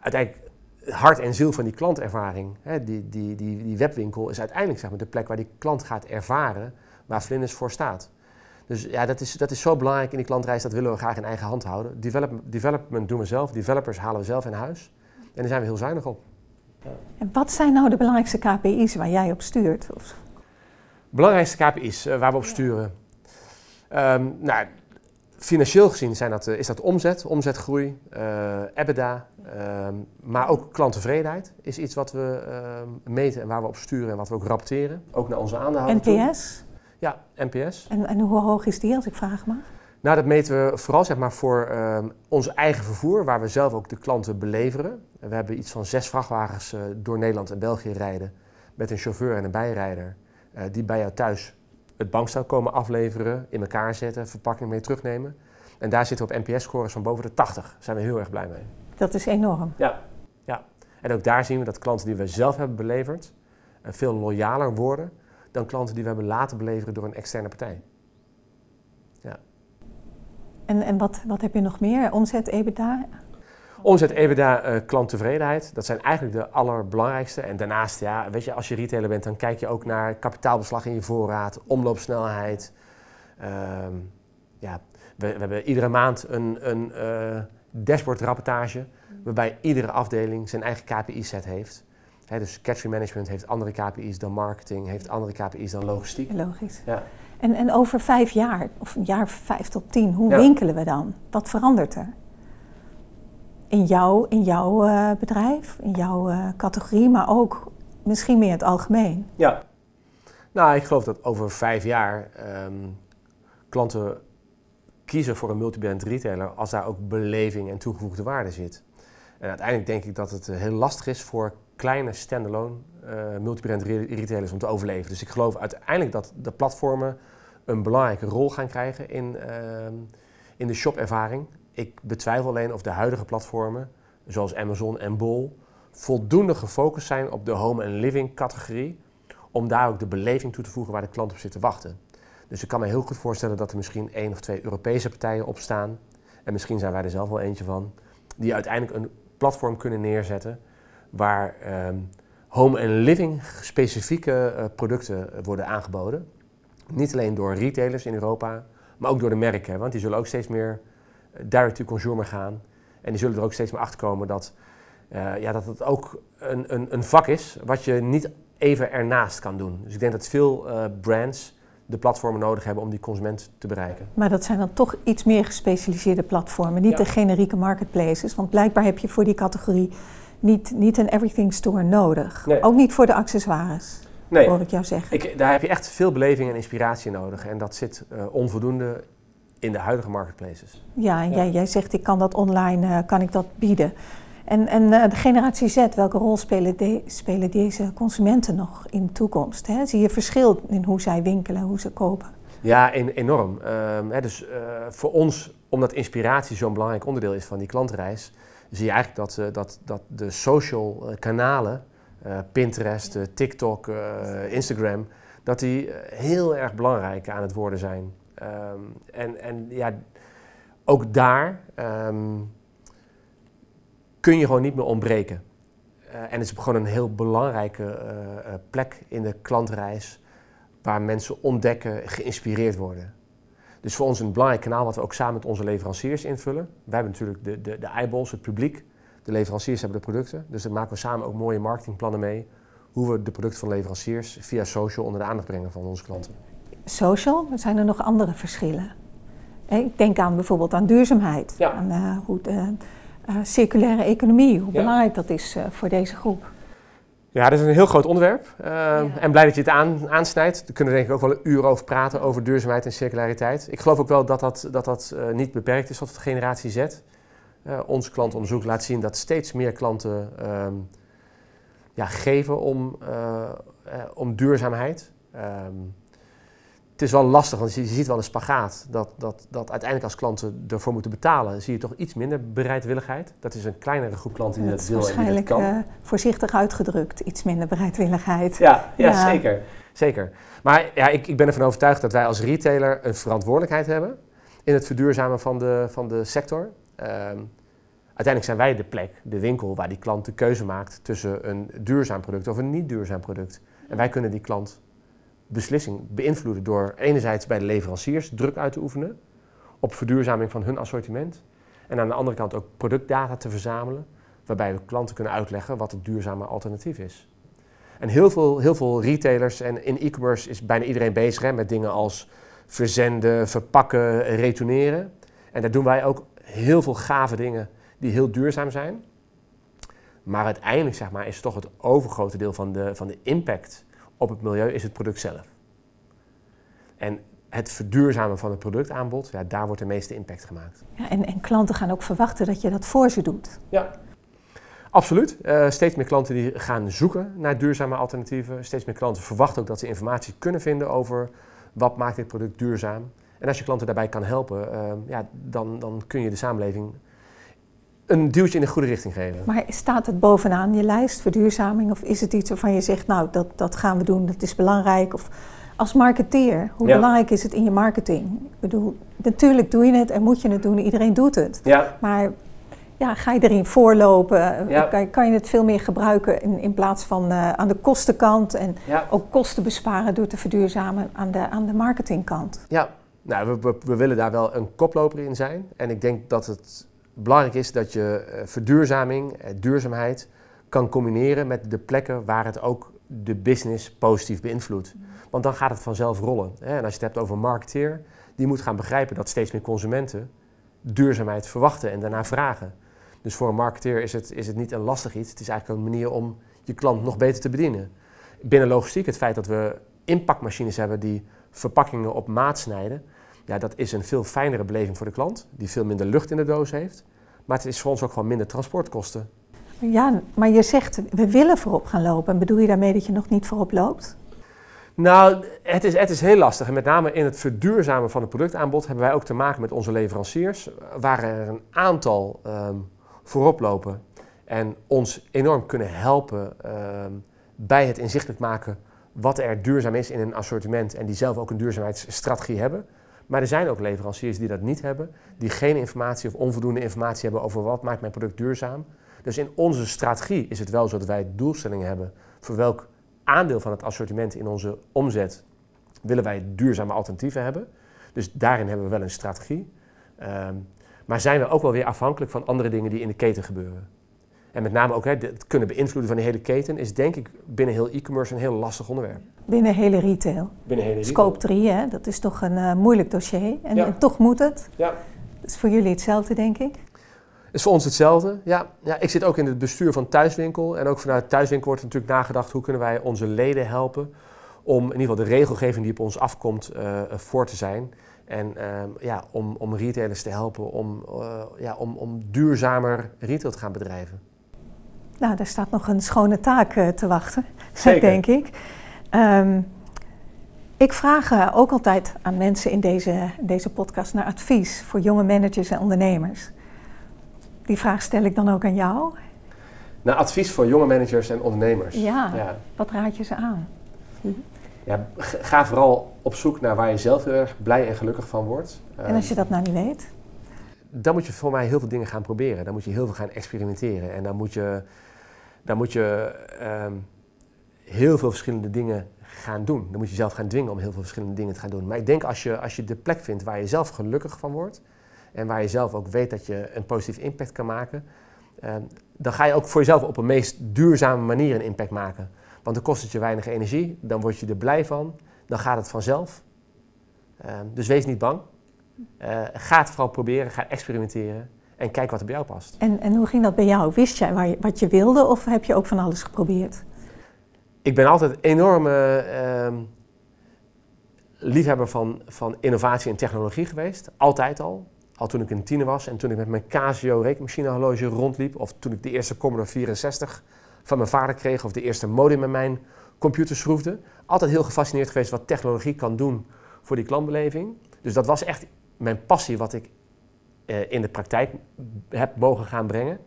uiteindelijk hart en ziel van die klantervaring. Hè, die, die, die, die webwinkel is uiteindelijk zeg maar, de plek waar die klant gaat ervaren waar Flinders voor staat. Dus ja, dat is, dat is zo belangrijk in die klantreis, dat willen we graag in eigen hand houden. Develop, development doen we zelf, developers halen we zelf in huis. En daar zijn we heel zuinig op. En wat zijn nou de belangrijkste KPI's waar jij op stuurt? Of, Belangrijkste KPI's uh, waar we op sturen. Um, nou, financieel gezien zijn dat, uh, is dat omzet, omzetgroei, uh, EBITDA, um, maar ook klanttevredenheid is iets wat we uh, meten en waar we op sturen en wat we ook rapporteren. Ook naar onze aandeelhouders. NPS? Ja, NPS. En, en, hoe hoog is die, als ik vraag mag? Nou, dat meten we vooral zeg maar, voor um, ons eigen vervoer, waar we zelf ook de klanten beleveren. We hebben iets van zes vrachtwagens uh, door Nederland en België rijden met een chauffeur en een bijrijder, uh, die bij jou thuis het bankstel komen afleveren, in elkaar zetten, verpakking mee terugnemen. En daar zitten we op NPS-scores van boven de 80. Daar zijn we heel erg blij mee. Dat is enorm. Ja, ja. En ook daar zien we dat klanten die we zelf hebben beleverd uh, veel loyaler worden dan klanten die we hebben laten beleveren door een externe partij. Ja. En, en wat, wat heb je nog meer? Omzet, EBITDA? Omzet, EBITDA, uh, klanttevredenheid. Dat zijn eigenlijk de allerbelangrijkste. En daarnaast, ja, weet je, als je retailer bent, dan kijk je ook naar kapitaalbeslag in je voorraad, omloopsnelheid. Uh, ja, we, we, hebben iedere maand een, een uh, dashboardrapportage, waarbij iedere afdeling zijn eigen KPI-set heeft. He, dus category management heeft andere KPI's dan marketing, heeft andere KPI's dan logistiek. Logisch. Ja. En, en over vijf jaar, of een jaar vijf tot tien, hoe ja. winkelen we dan? Wat verandert er? In, jou, in jouw uh, bedrijf, in jouw uh, categorie, maar ook misschien meer het algemeen? Ja. Nou, ik geloof dat over vijf jaar um, klanten kiezen voor een multibrand retailer als daar ook beleving en toegevoegde waarde zit. En uiteindelijk denk ik dat het heel lastig is voor kleine standalone uh, multibrand re retailers om te overleven. Dus ik geloof uiteindelijk dat de platformen een belangrijke rol gaan krijgen in, uh, in de shopervaring. Ik betwijfel alleen of de huidige platformen, zoals Amazon en Bol, voldoende gefocust zijn op de home and living categorie, om daar ook de beleving toe te voegen waar de klant op zit te wachten. Dus ik kan me heel goed voorstellen dat er misschien één of twee Europese partijen op staan, en misschien zijn wij er zelf wel eentje van, die uiteindelijk een platform kunnen neerzetten waar um, home en living specifieke uh, producten worden aangeboden. Niet alleen door retailers in Europa, maar ook door de merken. Want die zullen ook steeds meer direct to consumer gaan. En die zullen er ook steeds meer achter komen dat, uh, ja, dat het ook een, een, een, vak is wat je niet even ernaast kan doen. Dus ik denk dat veel uh, brands de platformen nodig hebben om die consument te bereiken. Maar dat zijn dan toch iets meer gespecialiseerde platformen, niet ja. de generieke marketplaces. Want blijkbaar heb je voor die categorie niet, niet een everything store nodig. Nee. Ook niet voor de accessoires, nee. hoor ik jou zeggen. Ik, daar heb je echt veel beleving en inspiratie nodig. En dat zit uh, onvoldoende in de huidige marketplaces. Ja, en ja. Jij, jij zegt ik kan dat online, uh, kan ik dat bieden. En, en uh, de generatie Z, welke rol spelen, de, spelen deze consumenten nog in de toekomst? Hè? Zie je verschil in hoe zij winkelen, hoe ze kopen? Ja, en, enorm. Um, hè, dus voor ons, omdat inspiratie zo'n belangrijk onderdeel is van die klantreis, zie je eigenlijk dat, dat, dat de social uh, kanalen, uh, Pinterest, TikTok, Instagram, dat die heel erg belangrijk aan het worden zijn. Um, en, en ja, ook daar um, kun je gewoon niet meer ontbreken. en het is gewoon een heel belangrijke plek in de klantreis waar mensen ontdekken, geïnspireerd worden. Dus voor ons een belangrijk kanaal wat we ook samen met onze leveranciers invullen. Wij hebben natuurlijk de, de, de eyeballs, het publiek. De leveranciers hebben de producten. Dus daar maken we samen ook mooie marketingplannen mee. hoe we de producten van leveranciers via social onder de aandacht brengen van onze klanten. Social, zijn er nog andere verschillen? Ik denk aan bijvoorbeeld aan duurzaamheid, Ja. aan eh, hoe de eh, circulaire economie, hoe Ja. belangrijk dat is eh, voor deze groep. Ja, dat is een heel groot onderwerp. Ehm, En blij dat je het aan, aansnijdt. Daar kunnen we denk ik ook wel een uur over praten, over duurzaamheid en circulariteit. Ik geloof ook wel dat dat, dat, dat eh, niet beperkt is tot de generatie Z. Eh, ons klantonderzoek laat zien dat steeds meer klanten ehm, ja, geven om, eh, om duurzaamheid. Ehm, het is wel lastig, want je, ziet wel een spagaat. Dat, dat, dat uiteindelijk als klanten ervoor moeten betalen, zie je toch iets minder bereidwilligheid. Dat is een kleinere groep klanten die dat dat, wil en die dat waarschijnlijk kan. eh, voorzichtig uitgedrukt, iets minder bereidwilligheid. Ja, ja, Ja. zeker. zeker. Maar ja, ik, ik ben ervan overtuigd dat wij als retailer een verantwoordelijkheid hebben in het verduurzamen van de, van de sector. Ehm, uiteindelijk zijn wij de plek, de winkel, waar die klant de keuze maakt tussen een duurzaam product of een niet duurzaam product. En wij kunnen die klant beslissing beïnvloeden door enerzijds bij de leveranciers druk uit te oefenen op verduurzaming van hun assortiment. En aan de andere kant ook productdata te verzamelen, waarbij we klanten kunnen uitleggen wat het duurzame alternatief is. En heel veel, heel veel retailers en in e-commerce is bijna iedereen bezig met dingen als verzenden, verpakken, retourneren. En daar doen wij ook heel veel gave dingen die heel duurzaam zijn. Maar uiteindelijk zeg maar, is toch het overgrote deel van de, van de impact op het milieu is het product zelf. En het verduurzamen van het productaanbod, ja, daar wordt de meeste impact gemaakt. Ja, en, en klanten gaan ook verwachten dat je dat voor ze doet. Ja. Absoluut. Eh, steeds meer klanten die gaan zoeken naar duurzame alternatieven. Steeds meer klanten verwachten ook dat ze informatie kunnen vinden over wat maakt dit product duurzaam. En als je klanten daarbij kan helpen, eh, ja, dan, dan kun je de samenleving een duwtje in de goede richting geven. Maar staat het bovenaan je lijst, verduurzaming? Of is het iets waarvan je zegt, nou, dat, dat gaan we doen, dat is belangrijk? Of als marketeer, hoe Ja. belangrijk is het in je marketing? Ik bedoel, natuurlijk doe je het en moet je het doen, iedereen doet het. Ja, Maar ja, ga je erin voorlopen? Ja. Kan, je- kan je het veel meer gebruiken in, in plaats van eh, aan de kostenkant en ja, ook kosten besparen door te verduurzamen aan de, aan de marketingkant? ja. Nou, we, we, we willen daar wel een koploper in zijn. En ik denk dat het belangrijk is dat je eh, verduurzaming, eh, duurzaamheid kan combineren met de plekken waar het ook de business positief beïnvloedt. Want dan gaat het vanzelf rollen. En als je het hebt over een marketeer, die moet gaan begrijpen dat steeds meer consumenten duurzaamheid verwachten en daarna vragen. Dus voor een marketeer is het, is het niet een lastig iets. Het is eigenlijk een manier om je klant nog beter te bedienen. Binnen logistiek, het feit dat we inpakmachines hebben die verpakkingen op maat snijden, ja, dat is een veel fijnere beleving voor de klant, die veel minder lucht in de doos heeft. Maar het is voor ons ook gewoon minder transportkosten. Ja, maar je zegt, we willen voorop gaan lopen. En bedoel je daarmee dat je nog niet voorop loopt? Nou, het is, het is heel lastig. En met name in het verduurzamen van het productaanbod hebben wij ook te maken met onze leveranciers. Waar er een aantal ehm, voorop lopen en ons enorm kunnen helpen ehm, bij het inzichtelijk maken wat er duurzaam is in een assortiment. En die zelf ook een duurzaamheidsstrategie hebben. Maar er zijn ook leveranciers die dat niet hebben. Die geen informatie of onvoldoende informatie hebben over wat maakt mijn product duurzaam. Dus in onze strategie is het wel zo dat wij doelstellingen hebben voor welk aandeel van het assortiment in onze omzet willen wij duurzame alternatieven hebben. Dus daarin hebben we wel een strategie. Ehm, maar zijn we ook wel weer afhankelijk van andere dingen die in de keten gebeuren. En met name ook hè, het kunnen beïnvloeden van die hele keten is denk ik binnen heel e-commerce een heel lastig onderwerp. Binnen hele retail. Binnen hele Scope 3, hè, dat is toch een eh, moeilijk dossier. En, Ja. en toch moet het. Ja. Dat is voor jullie hetzelfde, denk ik. Is voor ons hetzelfde. Ja, ja, ik zit ook in het bestuur van Thuiswinkel. En ook vanuit Thuiswinkel wordt natuurlijk nagedacht hoe kunnen wij onze leden helpen om in ieder geval de regelgeving die op ons afkomt eh, voor te zijn. En ehm, ja, om, om retailers te helpen om, eh, ja, om, om duurzamer retail te gaan bedrijven. Nou, daar staat nog een schone taak eh, te wachten, Zeker. denk ik. Ehm, ik vraag eh, ook altijd aan mensen in deze, deze podcast naar advies voor jonge managers en ondernemers. Die vraag stel ik dan ook aan jou. Nou, advies voor jonge managers en ondernemers. Ja. ja. Wat raad je ze aan? Ja, ga vooral op zoek naar waar je zelf heel erg blij en gelukkig van wordt. En als je dat nou niet weet? dan moet je voor mij heel veel dingen gaan proberen. Dan moet je heel veel gaan experimenteren. En dan moet je, dan moet je ehm, heel veel verschillende dingen gaan doen. Dan moet je jezelf gaan dwingen om heel veel verschillende dingen te gaan doen. Maar ik denk als je, als je de plek vindt waar je zelf gelukkig van wordt... en waar je zelf ook weet dat je een positief impact kan maken... ehm, dan ga je ook voor jezelf op een meest duurzame manier een impact maken. Want dan kost het je weinig energie, dan word je er blij van, dan gaat het vanzelf. Ehm, dus wees niet bang. Uh, ga het vooral proberen, ga experimenteren en kijk wat er bij jou past. En, en hoe ging dat bij jou? Wist jij waar je, wat je wilde of heb je ook van alles geprobeerd? Ik ben altijd enorme ehm, liefhebber van, van innovatie en technologie geweest. Altijd al. Al toen ik een tiener was en toen ik met mijn Casio rekenmachinehorloge rondliep. Of toen ik de eerste Commodore 64 van mijn vader kreeg. Of de eerste modem in mijn computer schroefde. Altijd heel gefascineerd geweest wat technologie kan doen voor die klantbeleving. Dus dat was echt mijn passie wat ik in de praktijk heb mogen gaan brengen.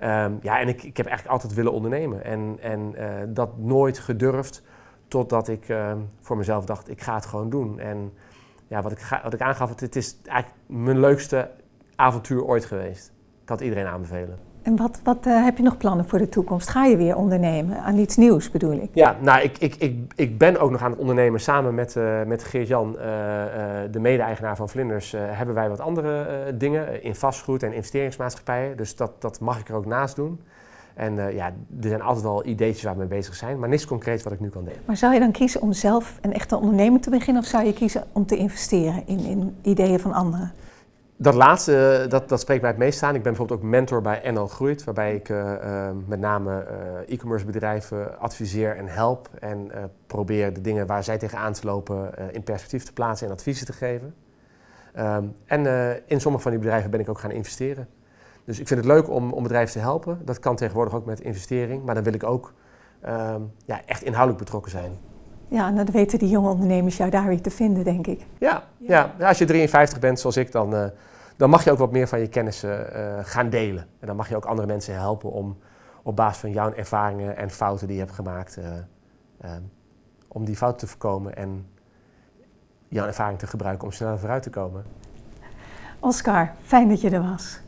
Um, ja, en ik, ik heb eigenlijk altijd willen ondernemen. En, en uh, dat nooit gedurfd totdat ik uh, voor mezelf dacht, ik ga het gewoon doen. En ja, wat ik, ga, wat ik aangaf, het is eigenlijk mijn leukste avontuur ooit geweest. Ik had iedereen aanbevelen. En wat, wat uh, heb je nog plannen voor de toekomst? Ga je weer ondernemen? Aan iets nieuws bedoel ik? Ja, nou, ik, ik, ik, ik ben ook nog aan het ondernemen. Samen met, uh, met Geert-Jan, uh, de mede-eigenaar van Vlinders, hebben wij wat andere dingen in vastgoed en investeringsmaatschappijen. Dus dat, dat mag ik er ook naast doen. En ja, er zijn altijd wel ideetjes waar we mee bezig zijn, maar niks concreet wat ik nu kan delen. Maar zou je dan kiezen om zelf een echte onderneming te beginnen of zou je kiezen om te investeren in, in ideeën van anderen? Dat laatste, dat, dat spreekt mij het meest aan. Ik ben bijvoorbeeld ook mentor bij NL Groeit, waarbij ik uh, uh, met name uh, e-commerce bedrijven adviseer en help. En probeer de dingen waar zij tegenaan te lopen in perspectief te plaatsen en adviezen te geven. Um, en in sommige van die bedrijven ben ik ook gaan investeren. Dus ik vind het leuk om, om bedrijven te helpen. Dat kan tegenwoordig ook met investering, maar dan wil ik ook um, ja, echt inhoudelijk betrokken zijn. Ja, en dan weten die jonge ondernemers jou daar weer te vinden, denk ik. Ja, ja. ja als je 53 bent zoals ik, dan dan mag je ook wat meer van je kennis uh, gaan delen. En dan mag je ook andere mensen helpen om op basis van jouw ervaringen en fouten die je hebt gemaakt, uh, uh, om die fouten te voorkomen en jouw ervaring te gebruiken om sneller vooruit te komen. Oscar, fijn dat je er was.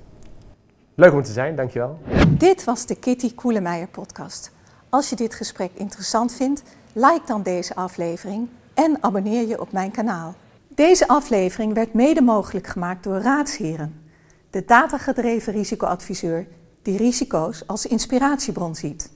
Leuk om te zijn, dankjewel. Dit was de Kitty Koelemeijer podcast. Als je dit gesprek interessant vindt, like dan deze aflevering en abonneer je op mijn kanaal. Deze aflevering werd mede mogelijk gemaakt door Raadsheren, de datagedreven risicoadviseur die risico's als inspiratiebron ziet.